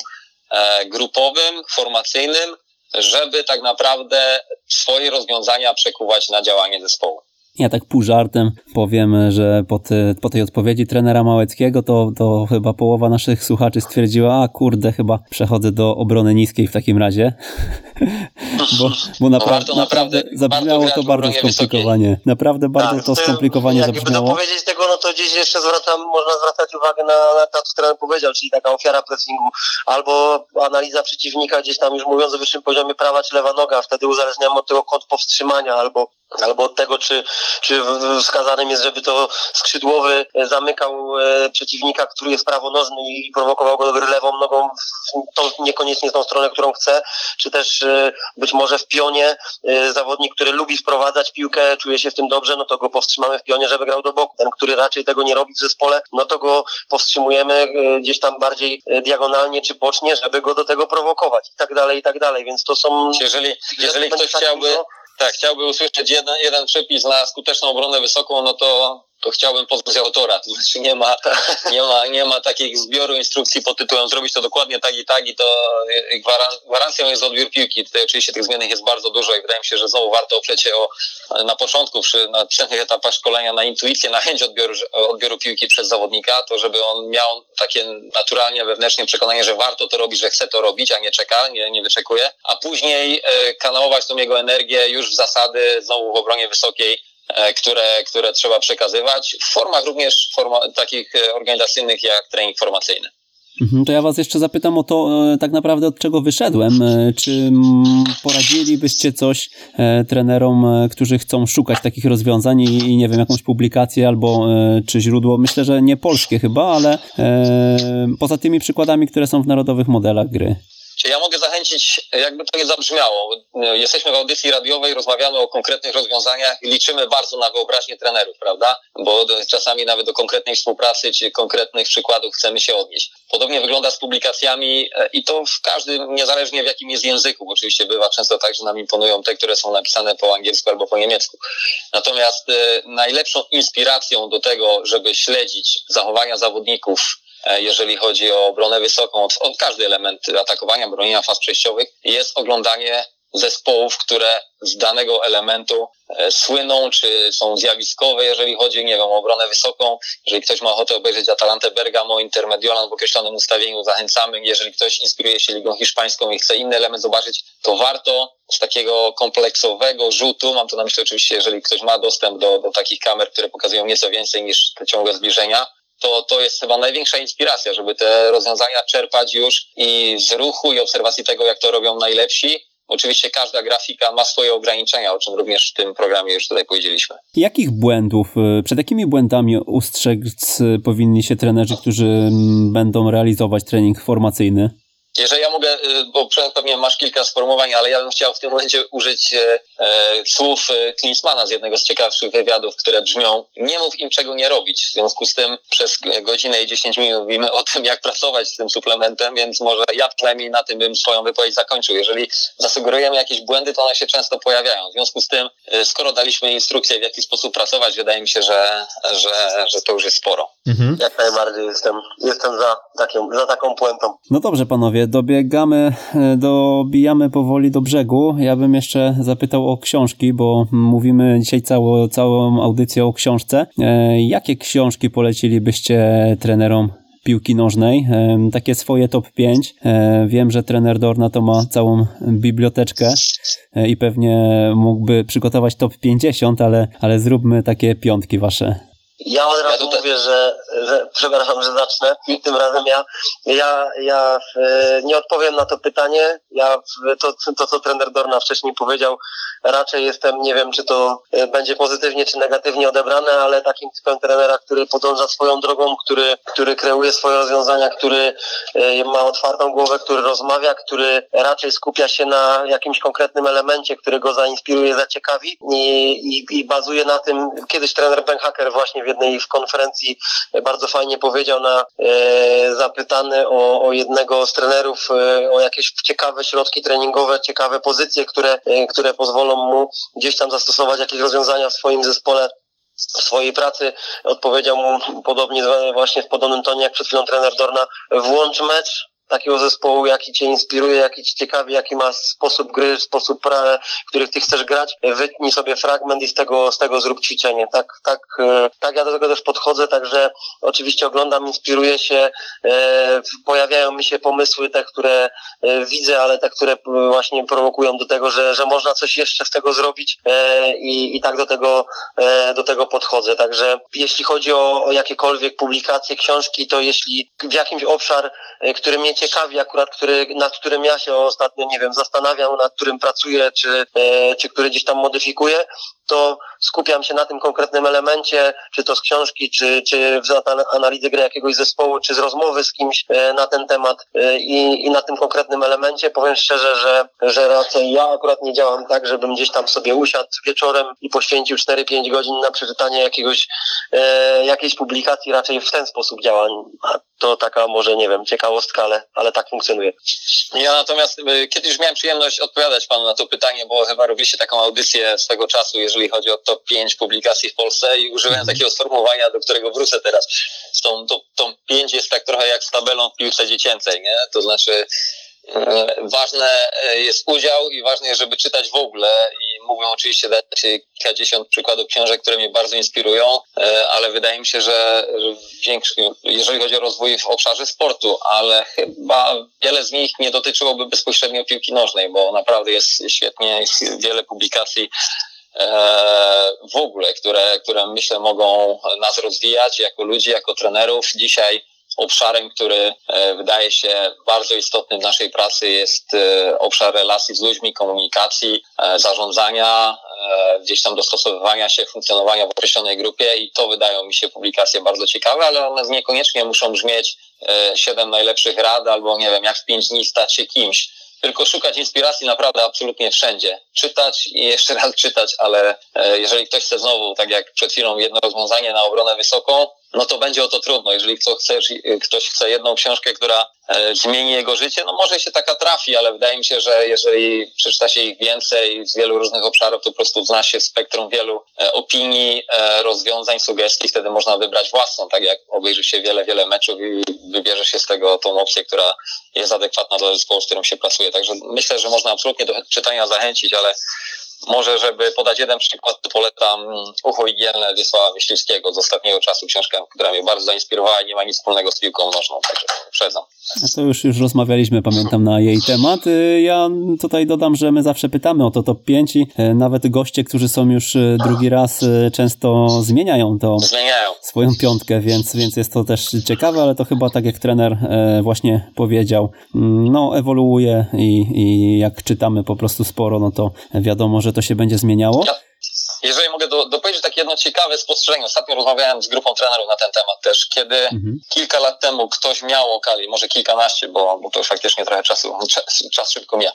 e, grupowym, formacyjnym, żeby tak naprawdę swoje rozwiązania przekuwać na działanie zespołu. Ja tak pół żartem powiem, że po, ty, po tej odpowiedzi trenera Małeckiego to, to chyba połowa naszych słuchaczy stwierdziła, a kurde, chyba przechodzę do obrony niskiej w takim razie. [laughs] bo, bo naprawdę, no naprawdę zabrzmiało to bardzo skomplikowanie. Wysokiej. Naprawdę bardzo tak, to skomplikowanie jak zabrzmiało. Jak powiedzieć tego, no to gdzieś jeszcze zwracam, można zwracać uwagę na, na to, co trener powiedział, czyli taka ofiara pressingu, albo analiza przeciwnika gdzieś tam już mówiąc o wyższym poziomie prawa czy lewa noga, wtedy uzależniamy od tego kąt powstrzymania, albo albo od tego, czy, czy wskazanym jest, żeby to skrzydłowy zamykał e, przeciwnika, który jest prawonożny i prowokował go lewą nogą w tą, niekoniecznie tą stronę, którą chce, czy też e, być może w pionie e, zawodnik, który lubi sprowadzać piłkę, czuje się w tym dobrze, no to go powstrzymamy w pionie, żeby grał do boku. Ten, który raczej tego nie robi w zespole, no to go powstrzymujemy gdzieś tam bardziej diagonalnie czy bocznie, żeby go do tego prowokować i tak dalej, i tak dalej. Więc to są... Jeżeli, jeżeli ktoś chciałby... Dużo, tak, chciałby usłyszeć jeden, jeden przepis na skuteczną obronę wysoką, no to to chciałbym pozwać autora. [laughs] To znaczy nie ma, nie ma, nie ma takich zbioru instrukcji pod tytułem zrobić to dokładnie tak i tak i to gwaran gwarancją jest odbiór piłki. Tutaj oczywiście tych zmiennych jest bardzo dużo i wydaje mi się, że znowu warto oprzeć się o, na początku, przy, na etapach szkolenia, na intuicję, na chęć odbioru, odbioru piłki przez zawodnika, to żeby on miał takie naturalnie wewnętrzne przekonanie, że warto to robić, że chce to robić, a nie czeka, nie, nie wyczekuje, a później e, kanałować tą jego energię już w zasady znowu w obronie wysokiej E, które, które trzeba przekazywać w formach również forma, takich e, organizacyjnych jak trening formacyjny. Mhm, to ja Was jeszcze zapytam o to, e, tak naprawdę od czego wyszedłem. Czy poradzilibyście coś trenerom, którzy chcą szukać takich rozwiązań i nie wiem, jakąś publikację albo czy źródło? Myślę, że nie polskie chyba, ale poza tymi przykładami, które są w narodowych modelach gry. Czy ja mogę zachęcić, jakby to nie zabrzmiało. Jesteśmy w audycji radiowej, rozmawiamy o konkretnych rozwiązaniach i liczymy bardzo na wyobraźnię trenerów, prawda? Bo czasami nawet do konkretnej współpracy czy konkretnych przykładów chcemy się odnieść. Podobnie wygląda z publikacjami e, i to w każdym, niezależnie w jakim jest języku, oczywiście bywa często tak, że nam imponują te, które są napisane po angielsku albo po niemiecku. Natomiast e, najlepszą inspiracją do tego, żeby śledzić zachowania zawodników E, jeżeli chodzi o obronę wysoką, o każdy element atakowania, bronienia faz przejściowych, jest oglądanie zespołów, które z danego elementu e, słyną, czy są zjawiskowe, jeżeli chodzi, nie wiem, o obronę wysoką. Jeżeli ktoś ma ochotę obejrzeć Atalantę Bergamo, Intermediolan w określonym ustawieniu, zachęcamy. Jeżeli ktoś inspiruje się Ligą Hiszpańską i chce inny element zobaczyć, to warto z takiego kompleksowego rzutu, mam tu na myśli oczywiście, jeżeli ktoś ma dostęp do, do takich kamer, które pokazują nieco więcej niż te ciągłe zbliżenia, to, to jest chyba największa inspiracja, żeby te rozwiązania czerpać już i z ruchu i obserwacji tego, jak to robią najlepsi. Oczywiście każda grafika ma swoje ograniczenia, o czym również w tym programie już tutaj powiedzieliśmy. Jakich błędów, y, przed jakimi błędami ustrzec powinni się trenerzy, którzy mm, będą realizować trening formacyjny? Jeżeli ja mogę, y, bo pewnie masz kilka sformułowań, ale ja bym chciał w tym momencie użyć e, e słów e, Klinsmana z jednego z ciekawszych wywiadów, które brzmią nie mów im czego nie robić. W związku z tym przez godzinę i 10 minut mówimy o tym, jak pracować z tym suplementem, więc może ja przynajmniej na tym bym swoją wypowiedź zakończył. Jeżeli zasugerujemy jakieś błędy, to one się często pojawiają. W związku z tym, e, skoro daliśmy instrukcję, w jaki sposób pracować, wydaje mi się, że, że, że to już jest sporo. Mhm. Jak najbardziej jestem, jestem za, takim, za taką puentą. No dobrze, panowie, dobiegamy, e, dobijamy powoli do brzegu. Ja bym jeszcze zapytał o książki, bo mówimy dzisiaj cało, całą audycję o książce. E, jakie książki polecilibyście trenerom piłki nożnej, takie swoje top 5. E, wiem, że trener Dorna to ma całą biblioteczkę e, i pewnie mógłby przygotować top 50, ale, ale zróbmy takie piątki wasze. Ja od razu ja tutaj... mówię, że, że przepraszam, że zacznę tym razem ja, ja, ja e, nie odpowiem na to pytanie. Ja to, to, co trener Dorna wcześniej powiedział, raczej jestem, nie wiem, czy to e, będzie pozytywnie, czy negatywnie odebrane, ale takim typem trenera, który podąża swoją drogą, który, który kreuje swoje rozwiązania, który e, ma otwartą głowę, który rozmawia, który raczej skupia się na jakimś konkretnym elemencie, który go zainspiruje, zaciekawi i, i, i bazuje na tym, kiedyś trener Ben Hacker właśnie w jednej z konferencji bardzo fajnie powiedział na e, zapytany o, o jednego z trenerów e, o jakieś ciekawe środki treningowe, ciekawe pozycje, które, e, które pozwolą mu gdzieś tam zastosować jakieś rozwiązania w swoim zespole w swojej pracy. Odpowiedział mu podobnie właśnie w podobnym tonie jak przed chwilą trener Dorna. Włącz mecz, takiego zespołu, jaki cię inspiruje, jaki ci ciekawi, jaki ma sposób gry, sposób, pra, których ty chcesz grać, wytnij sobie fragment i z tego, z tego zrób ćwiczenie. Tak, tak, e, tak ja do tego też podchodzę, także oczywiście oglądam, inspiruję się, e, pojawiają mi się pomysły te, które e, widzę, ale te, które właśnie prowokują do tego, że, że można coś jeszcze z tego zrobić i, i tak do tego, do tego podchodzę. Także jeśli chodzi o, o jakiekolwiek publikacje, książki, to jeśli w jakimś obszar, który mnie ciekawi akurat, który, nad którym ja się ostatnio, nie wiem, zastanawiam, nad którym pracuję, czy, e, czy który gdzieś tam modyfikuję, to skupiam się na tym konkretnym elemencie, czy to z książki, czy, czy z analizy gry jakiegoś zespołu, czy z rozmowy z kimś e, na ten temat e, i, i na tym konkretnym elemencie. Powiem szczerze, że, że raczej ja akurat nie działam tak, żebym gdzieś tam sobie usiadł wieczorem i poświęcił 4-5 godzin na przeczytanie jakiegoś, e, jakiejś publikacji, raczej w ten sposób działam. To taka może, nie wiem, ciekawostka, ale, ale tak funkcjonuje. Ja natomiast kiedyś miałem przyjemność odpowiadać panu na to pytanie, bo chyba robiliście taką audycję swego czasu, jeżeli chodzi o top 5 publikacji w Polsce i użyłem mhm. takiego sformułowania, do którego wrócę teraz. Tą, tą, tą 5 jest tak trochę jak z tabelą w piłce dziecięcej, nie? To znaczy ważne e, jest udział i ważne jest, żeby czytać w ogóle i mógłbym oczywiście dać kilkadziesiąt przykładów książek, które mnie bardzo inspirują, e, ale wydaje mi się, że większy, jeżeli chodzi o rozwój w obszarze sportu, ale chyba wiele z nich nie dotyczyłoby bezpośrednio piłki nożnej, bo naprawdę jest świetnie, jest wiele publikacji E, w ogóle, które, które myślę mogą nas rozwijać jako ludzi, jako trenerów. Dzisiaj obszarem, który e, wydaje się bardzo istotny w naszej pracy jest e, obszar relacji z ludźmi, komunikacji, zarządzania, gdzieś tam dostosowywania się, funkcjonowania w określonej grupie i to wydają mi się publikacje bardzo ciekawe, ale one niekoniecznie muszą brzmieć siedem najlepszych rad albo nie wiem, jak w pięć dni stać się kimś tylko szukać inspiracji naprawdę absolutnie wszędzie. Czytać i jeszcze raz czytać, ale e, jeżeli ktoś chce znowu, tak jak przed chwilą, jedno rozwiązanie na obronę wysoką, no to będzie o to trudno. Jeżeli ktoś chce, ktoś chce jedną książkę, która e, zmieni jego życie, no może się taka trafi, ale wydaje mi się, że jeżeli przeczyta się ich więcej z wielu różnych obszarów, to po prostu zna się spektrum wielu e, opinii, e, rozwiązań, sugestii, wtedy można wybrać własną, tak jak obejrzy się wiele, wiele meczów i wybierze się z tego tą opcję, która jest adekwatna dla zespołu, z którym się pracuje. Także myślę, że można absolutnie do czytania zachęcić, ale może, żeby podać jeden przykład, to polecam Ucho Igielne Wiesława Myśliwskiego z ostatniego czasu, książkę, która mnie bardzo zainspirowała i nie ma nic wspólnego z piłką nożną, także uprzedzam. To już, już rozmawialiśmy, pamiętam, na jej temat. Y, ja tutaj dodam, że my zawsze pytamy o to top 5 i y, nawet goście, którzy są już y, drugi raz, często zmieniają to zmieniają. swoją piątkę, więc, więc jest to też ciekawe, ale to chyba tak jak trener właśnie powiedział, mm, no ewoluuje i, i jak czytamy po prostu sporo, no to wiadomo, że to się będzie zmieniało. Ja, jeżeli mogę do, dopowiedzieć takie jedno ciekawe spostrzeżenie. Ostatnio rozmawiałem z grupą trenerów na ten temat też, kiedy mhm. kilka lat temu ktoś miał okazję, może kilkanaście, bo, bo to już faktycznie trochę czasu, czas, czas szybko mija,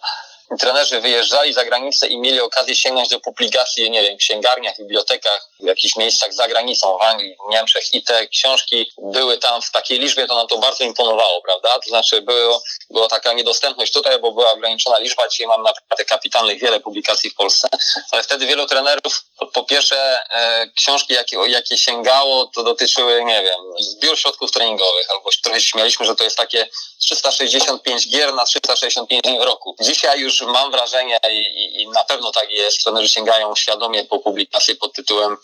trenerzy wyjeżdżali za granicę i mieli okazję sięgnąć do publikacji, nie wiem, w księgarniach, bibliotekach, w jakichś miejscach za granicą, w Anglii, w Niemczech i te książki były tam w takiej liczbie, to nam to bardzo imponowało, prawda? To znaczy było, była taka niedostępność tutaj, bo była ograniczona liczba, dzisiaj mam naprawdę kapitalnych wiele publikacji w Polsce, ale wtedy wielu trenerów po pierwsze, e, książki, jakie, jakie sięgało, to dotyczyły, nie wiem, zbiór środków treningowych, albo trochę śmialiśmy, że to jest takie 365 gier na 365 dni w roku. Dzisiaj już mam wrażenie i, i na pewno tak jest, trenerzy sięgają świadomie po publikację pod tytułem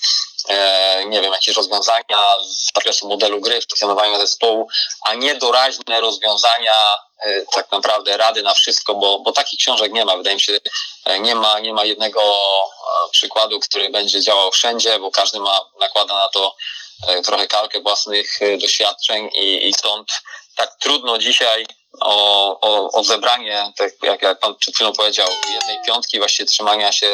e, nie wiem, jakieś rozwiązania z zakresu modelu gry, funkcjonowania zespołu, a nie doraźne rozwiązania, e, tak naprawdę rady na wszystko, bo, bo takich książek nie ma. Wydaje mi się, e, nie ma, nie ma jednego e, przykładu, który będzie działał wszędzie, bo każdy ma, nakłada na to e, trochę kalkę własnych doświadczeń i, i stąd tak trudno dzisiaj o, o, o zebranie, tak jak, jak pan przed chwilą powiedział, jednej piątki właśnie trzymania się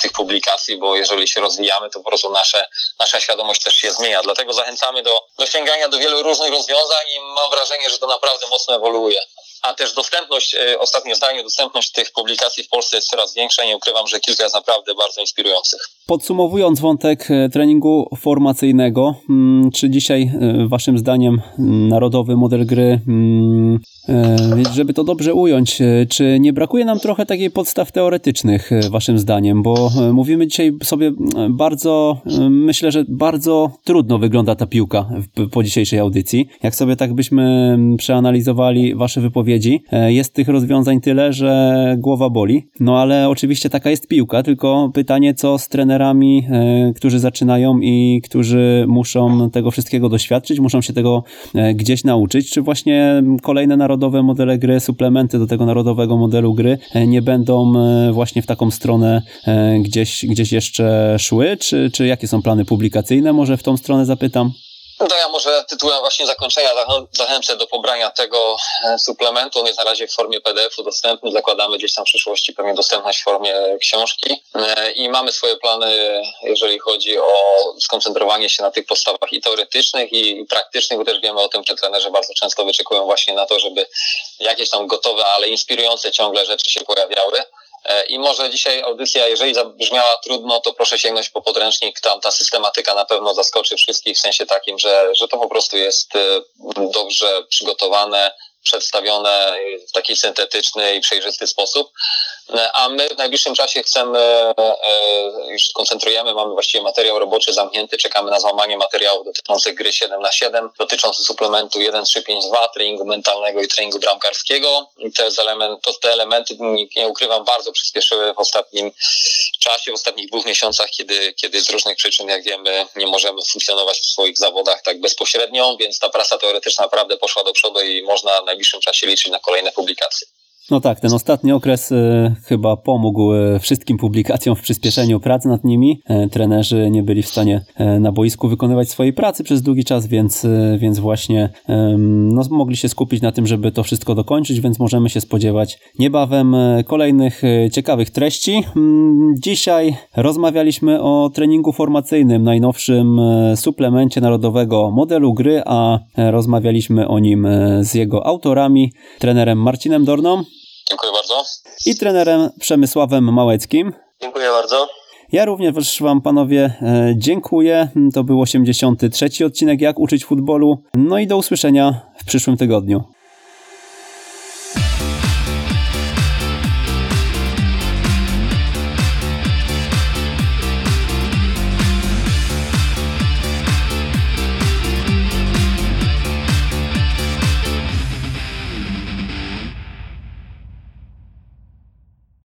tych publikacji, bo jeżeli się rozwijamy, to po prostu nasze, nasza świadomość też się zmienia. Dlatego zachęcamy do, do sięgania do wielu różnych rozwiązań i mam wrażenie, że to naprawdę mocno ewoluuje a też dostępność, e, ostatnie zdanie, dostępność tych publikacji w Polsce jest coraz większa. Nie ukrywam, że kilka jest naprawdę bardzo inspirujących. Podsumowując wątek e, treningu formacyjnego, mm, czy dzisiaj e, Waszym zdaniem narodowy model gry mm, żeby to dobrze ująć, czy nie brakuje nam trochę takiej podstaw teoretycznych, waszym zdaniem? Bo mówimy dzisiaj sobie bardzo, myślę, że bardzo trudno wygląda ta piłka po dzisiejszej audycji. Jak sobie tak byśmy przeanalizowali wasze wypowiedzi, jest tych rozwiązań tyle, że głowa boli. No ale oczywiście taka jest piłka, tylko pytanie, co z trenerami, którzy zaczynają i którzy muszą tego wszystkiego doświadczyć, muszą się tego gdzieś nauczyć, czy właśnie kolejne narody narodowe modele gry, suplementy do tego narodowego modelu gry e, nie będą e, właśnie w taką stronę e, gdzieś, gdzieś jeszcze szły? Czy, czy jakie są plany publikacyjne? Może w tą stronę zapytam. No to ja może tytułem właśnie zakończenia zachęcę do pobrania tego suplementu. On jest na razie w formie PDF-u dostępny. Zakładamy gdzieś tam w przyszłości pewnie dostępność w formie książki. I mamy swoje plany, jeżeli chodzi o skoncentrowanie się na tych podstawach i teoretycznych, i praktycznych, bo też wiemy o tym, że trenerzy bardzo często wyczekują właśnie na to, żeby jakieś tam gotowe, ale inspirujące ciągle rzeczy się pojawiały. E, I może dzisiaj audycja, jeżeli zabrzmiała trudno, to proszę sięgnąć po podręcznik. Tam ta systematyka na pewno zaskoczy wszystkich w sensie takim, że, że to po prostu jest e, dobrze przygotowane, przedstawione w taki syntetyczny i przejrzysty sposób. A my w najbliższym czasie chcemy, e, już koncentrujemy, mamy właściwie materiał roboczy zamknięty, czekamy na złamanie materiałów dotyczących gry 7 na 7 dotyczących suplementu 1, 3, 5, 2, treningu mentalnego i treningu bramkarskiego. Jest element, to te elementy, nie, ukrywam, bardzo przyspieszyły w ostatnim czasie, w ostatnich dwóch miesiącach, kiedy, kiedy z różnych przyczyn, jak wiemy, nie możemy funkcjonować w swoich zawodach tak bezpośrednio, więc ta praca teoretyczna naprawdę poszła do przodu i można najbliższym czasie liczyć na kolejne publikacje. No tak, ten ostatni okres y, chyba pomógł y, wszystkim publikacjom w przyspieszeniu pracy nad nimi. Y, trenerzy nie byli w stanie na boisku wykonywać swojej pracy przez długi czas, więc, więc właśnie no, mogli się skupić na tym, żeby to wszystko dokończyć, więc możemy się spodziewać niebawem kolejnych ciekawych treści. Mm, dzisiaj rozmawialiśmy o treningu formacyjnym, najnowszym suplemencie narodowego modelu gry, a rozmawialiśmy o nim z jego autorami, trenerem Marcinem Dorną Dziękuję bardzo. I trenerem Przemysławem Małeckim. Dziękuję bardzo. Ja również Wam, panowie, e, dziękuję. To był 83. odcinek Jak uczyć futbolu. No i do usłyszenia w przyszłym tygodniu.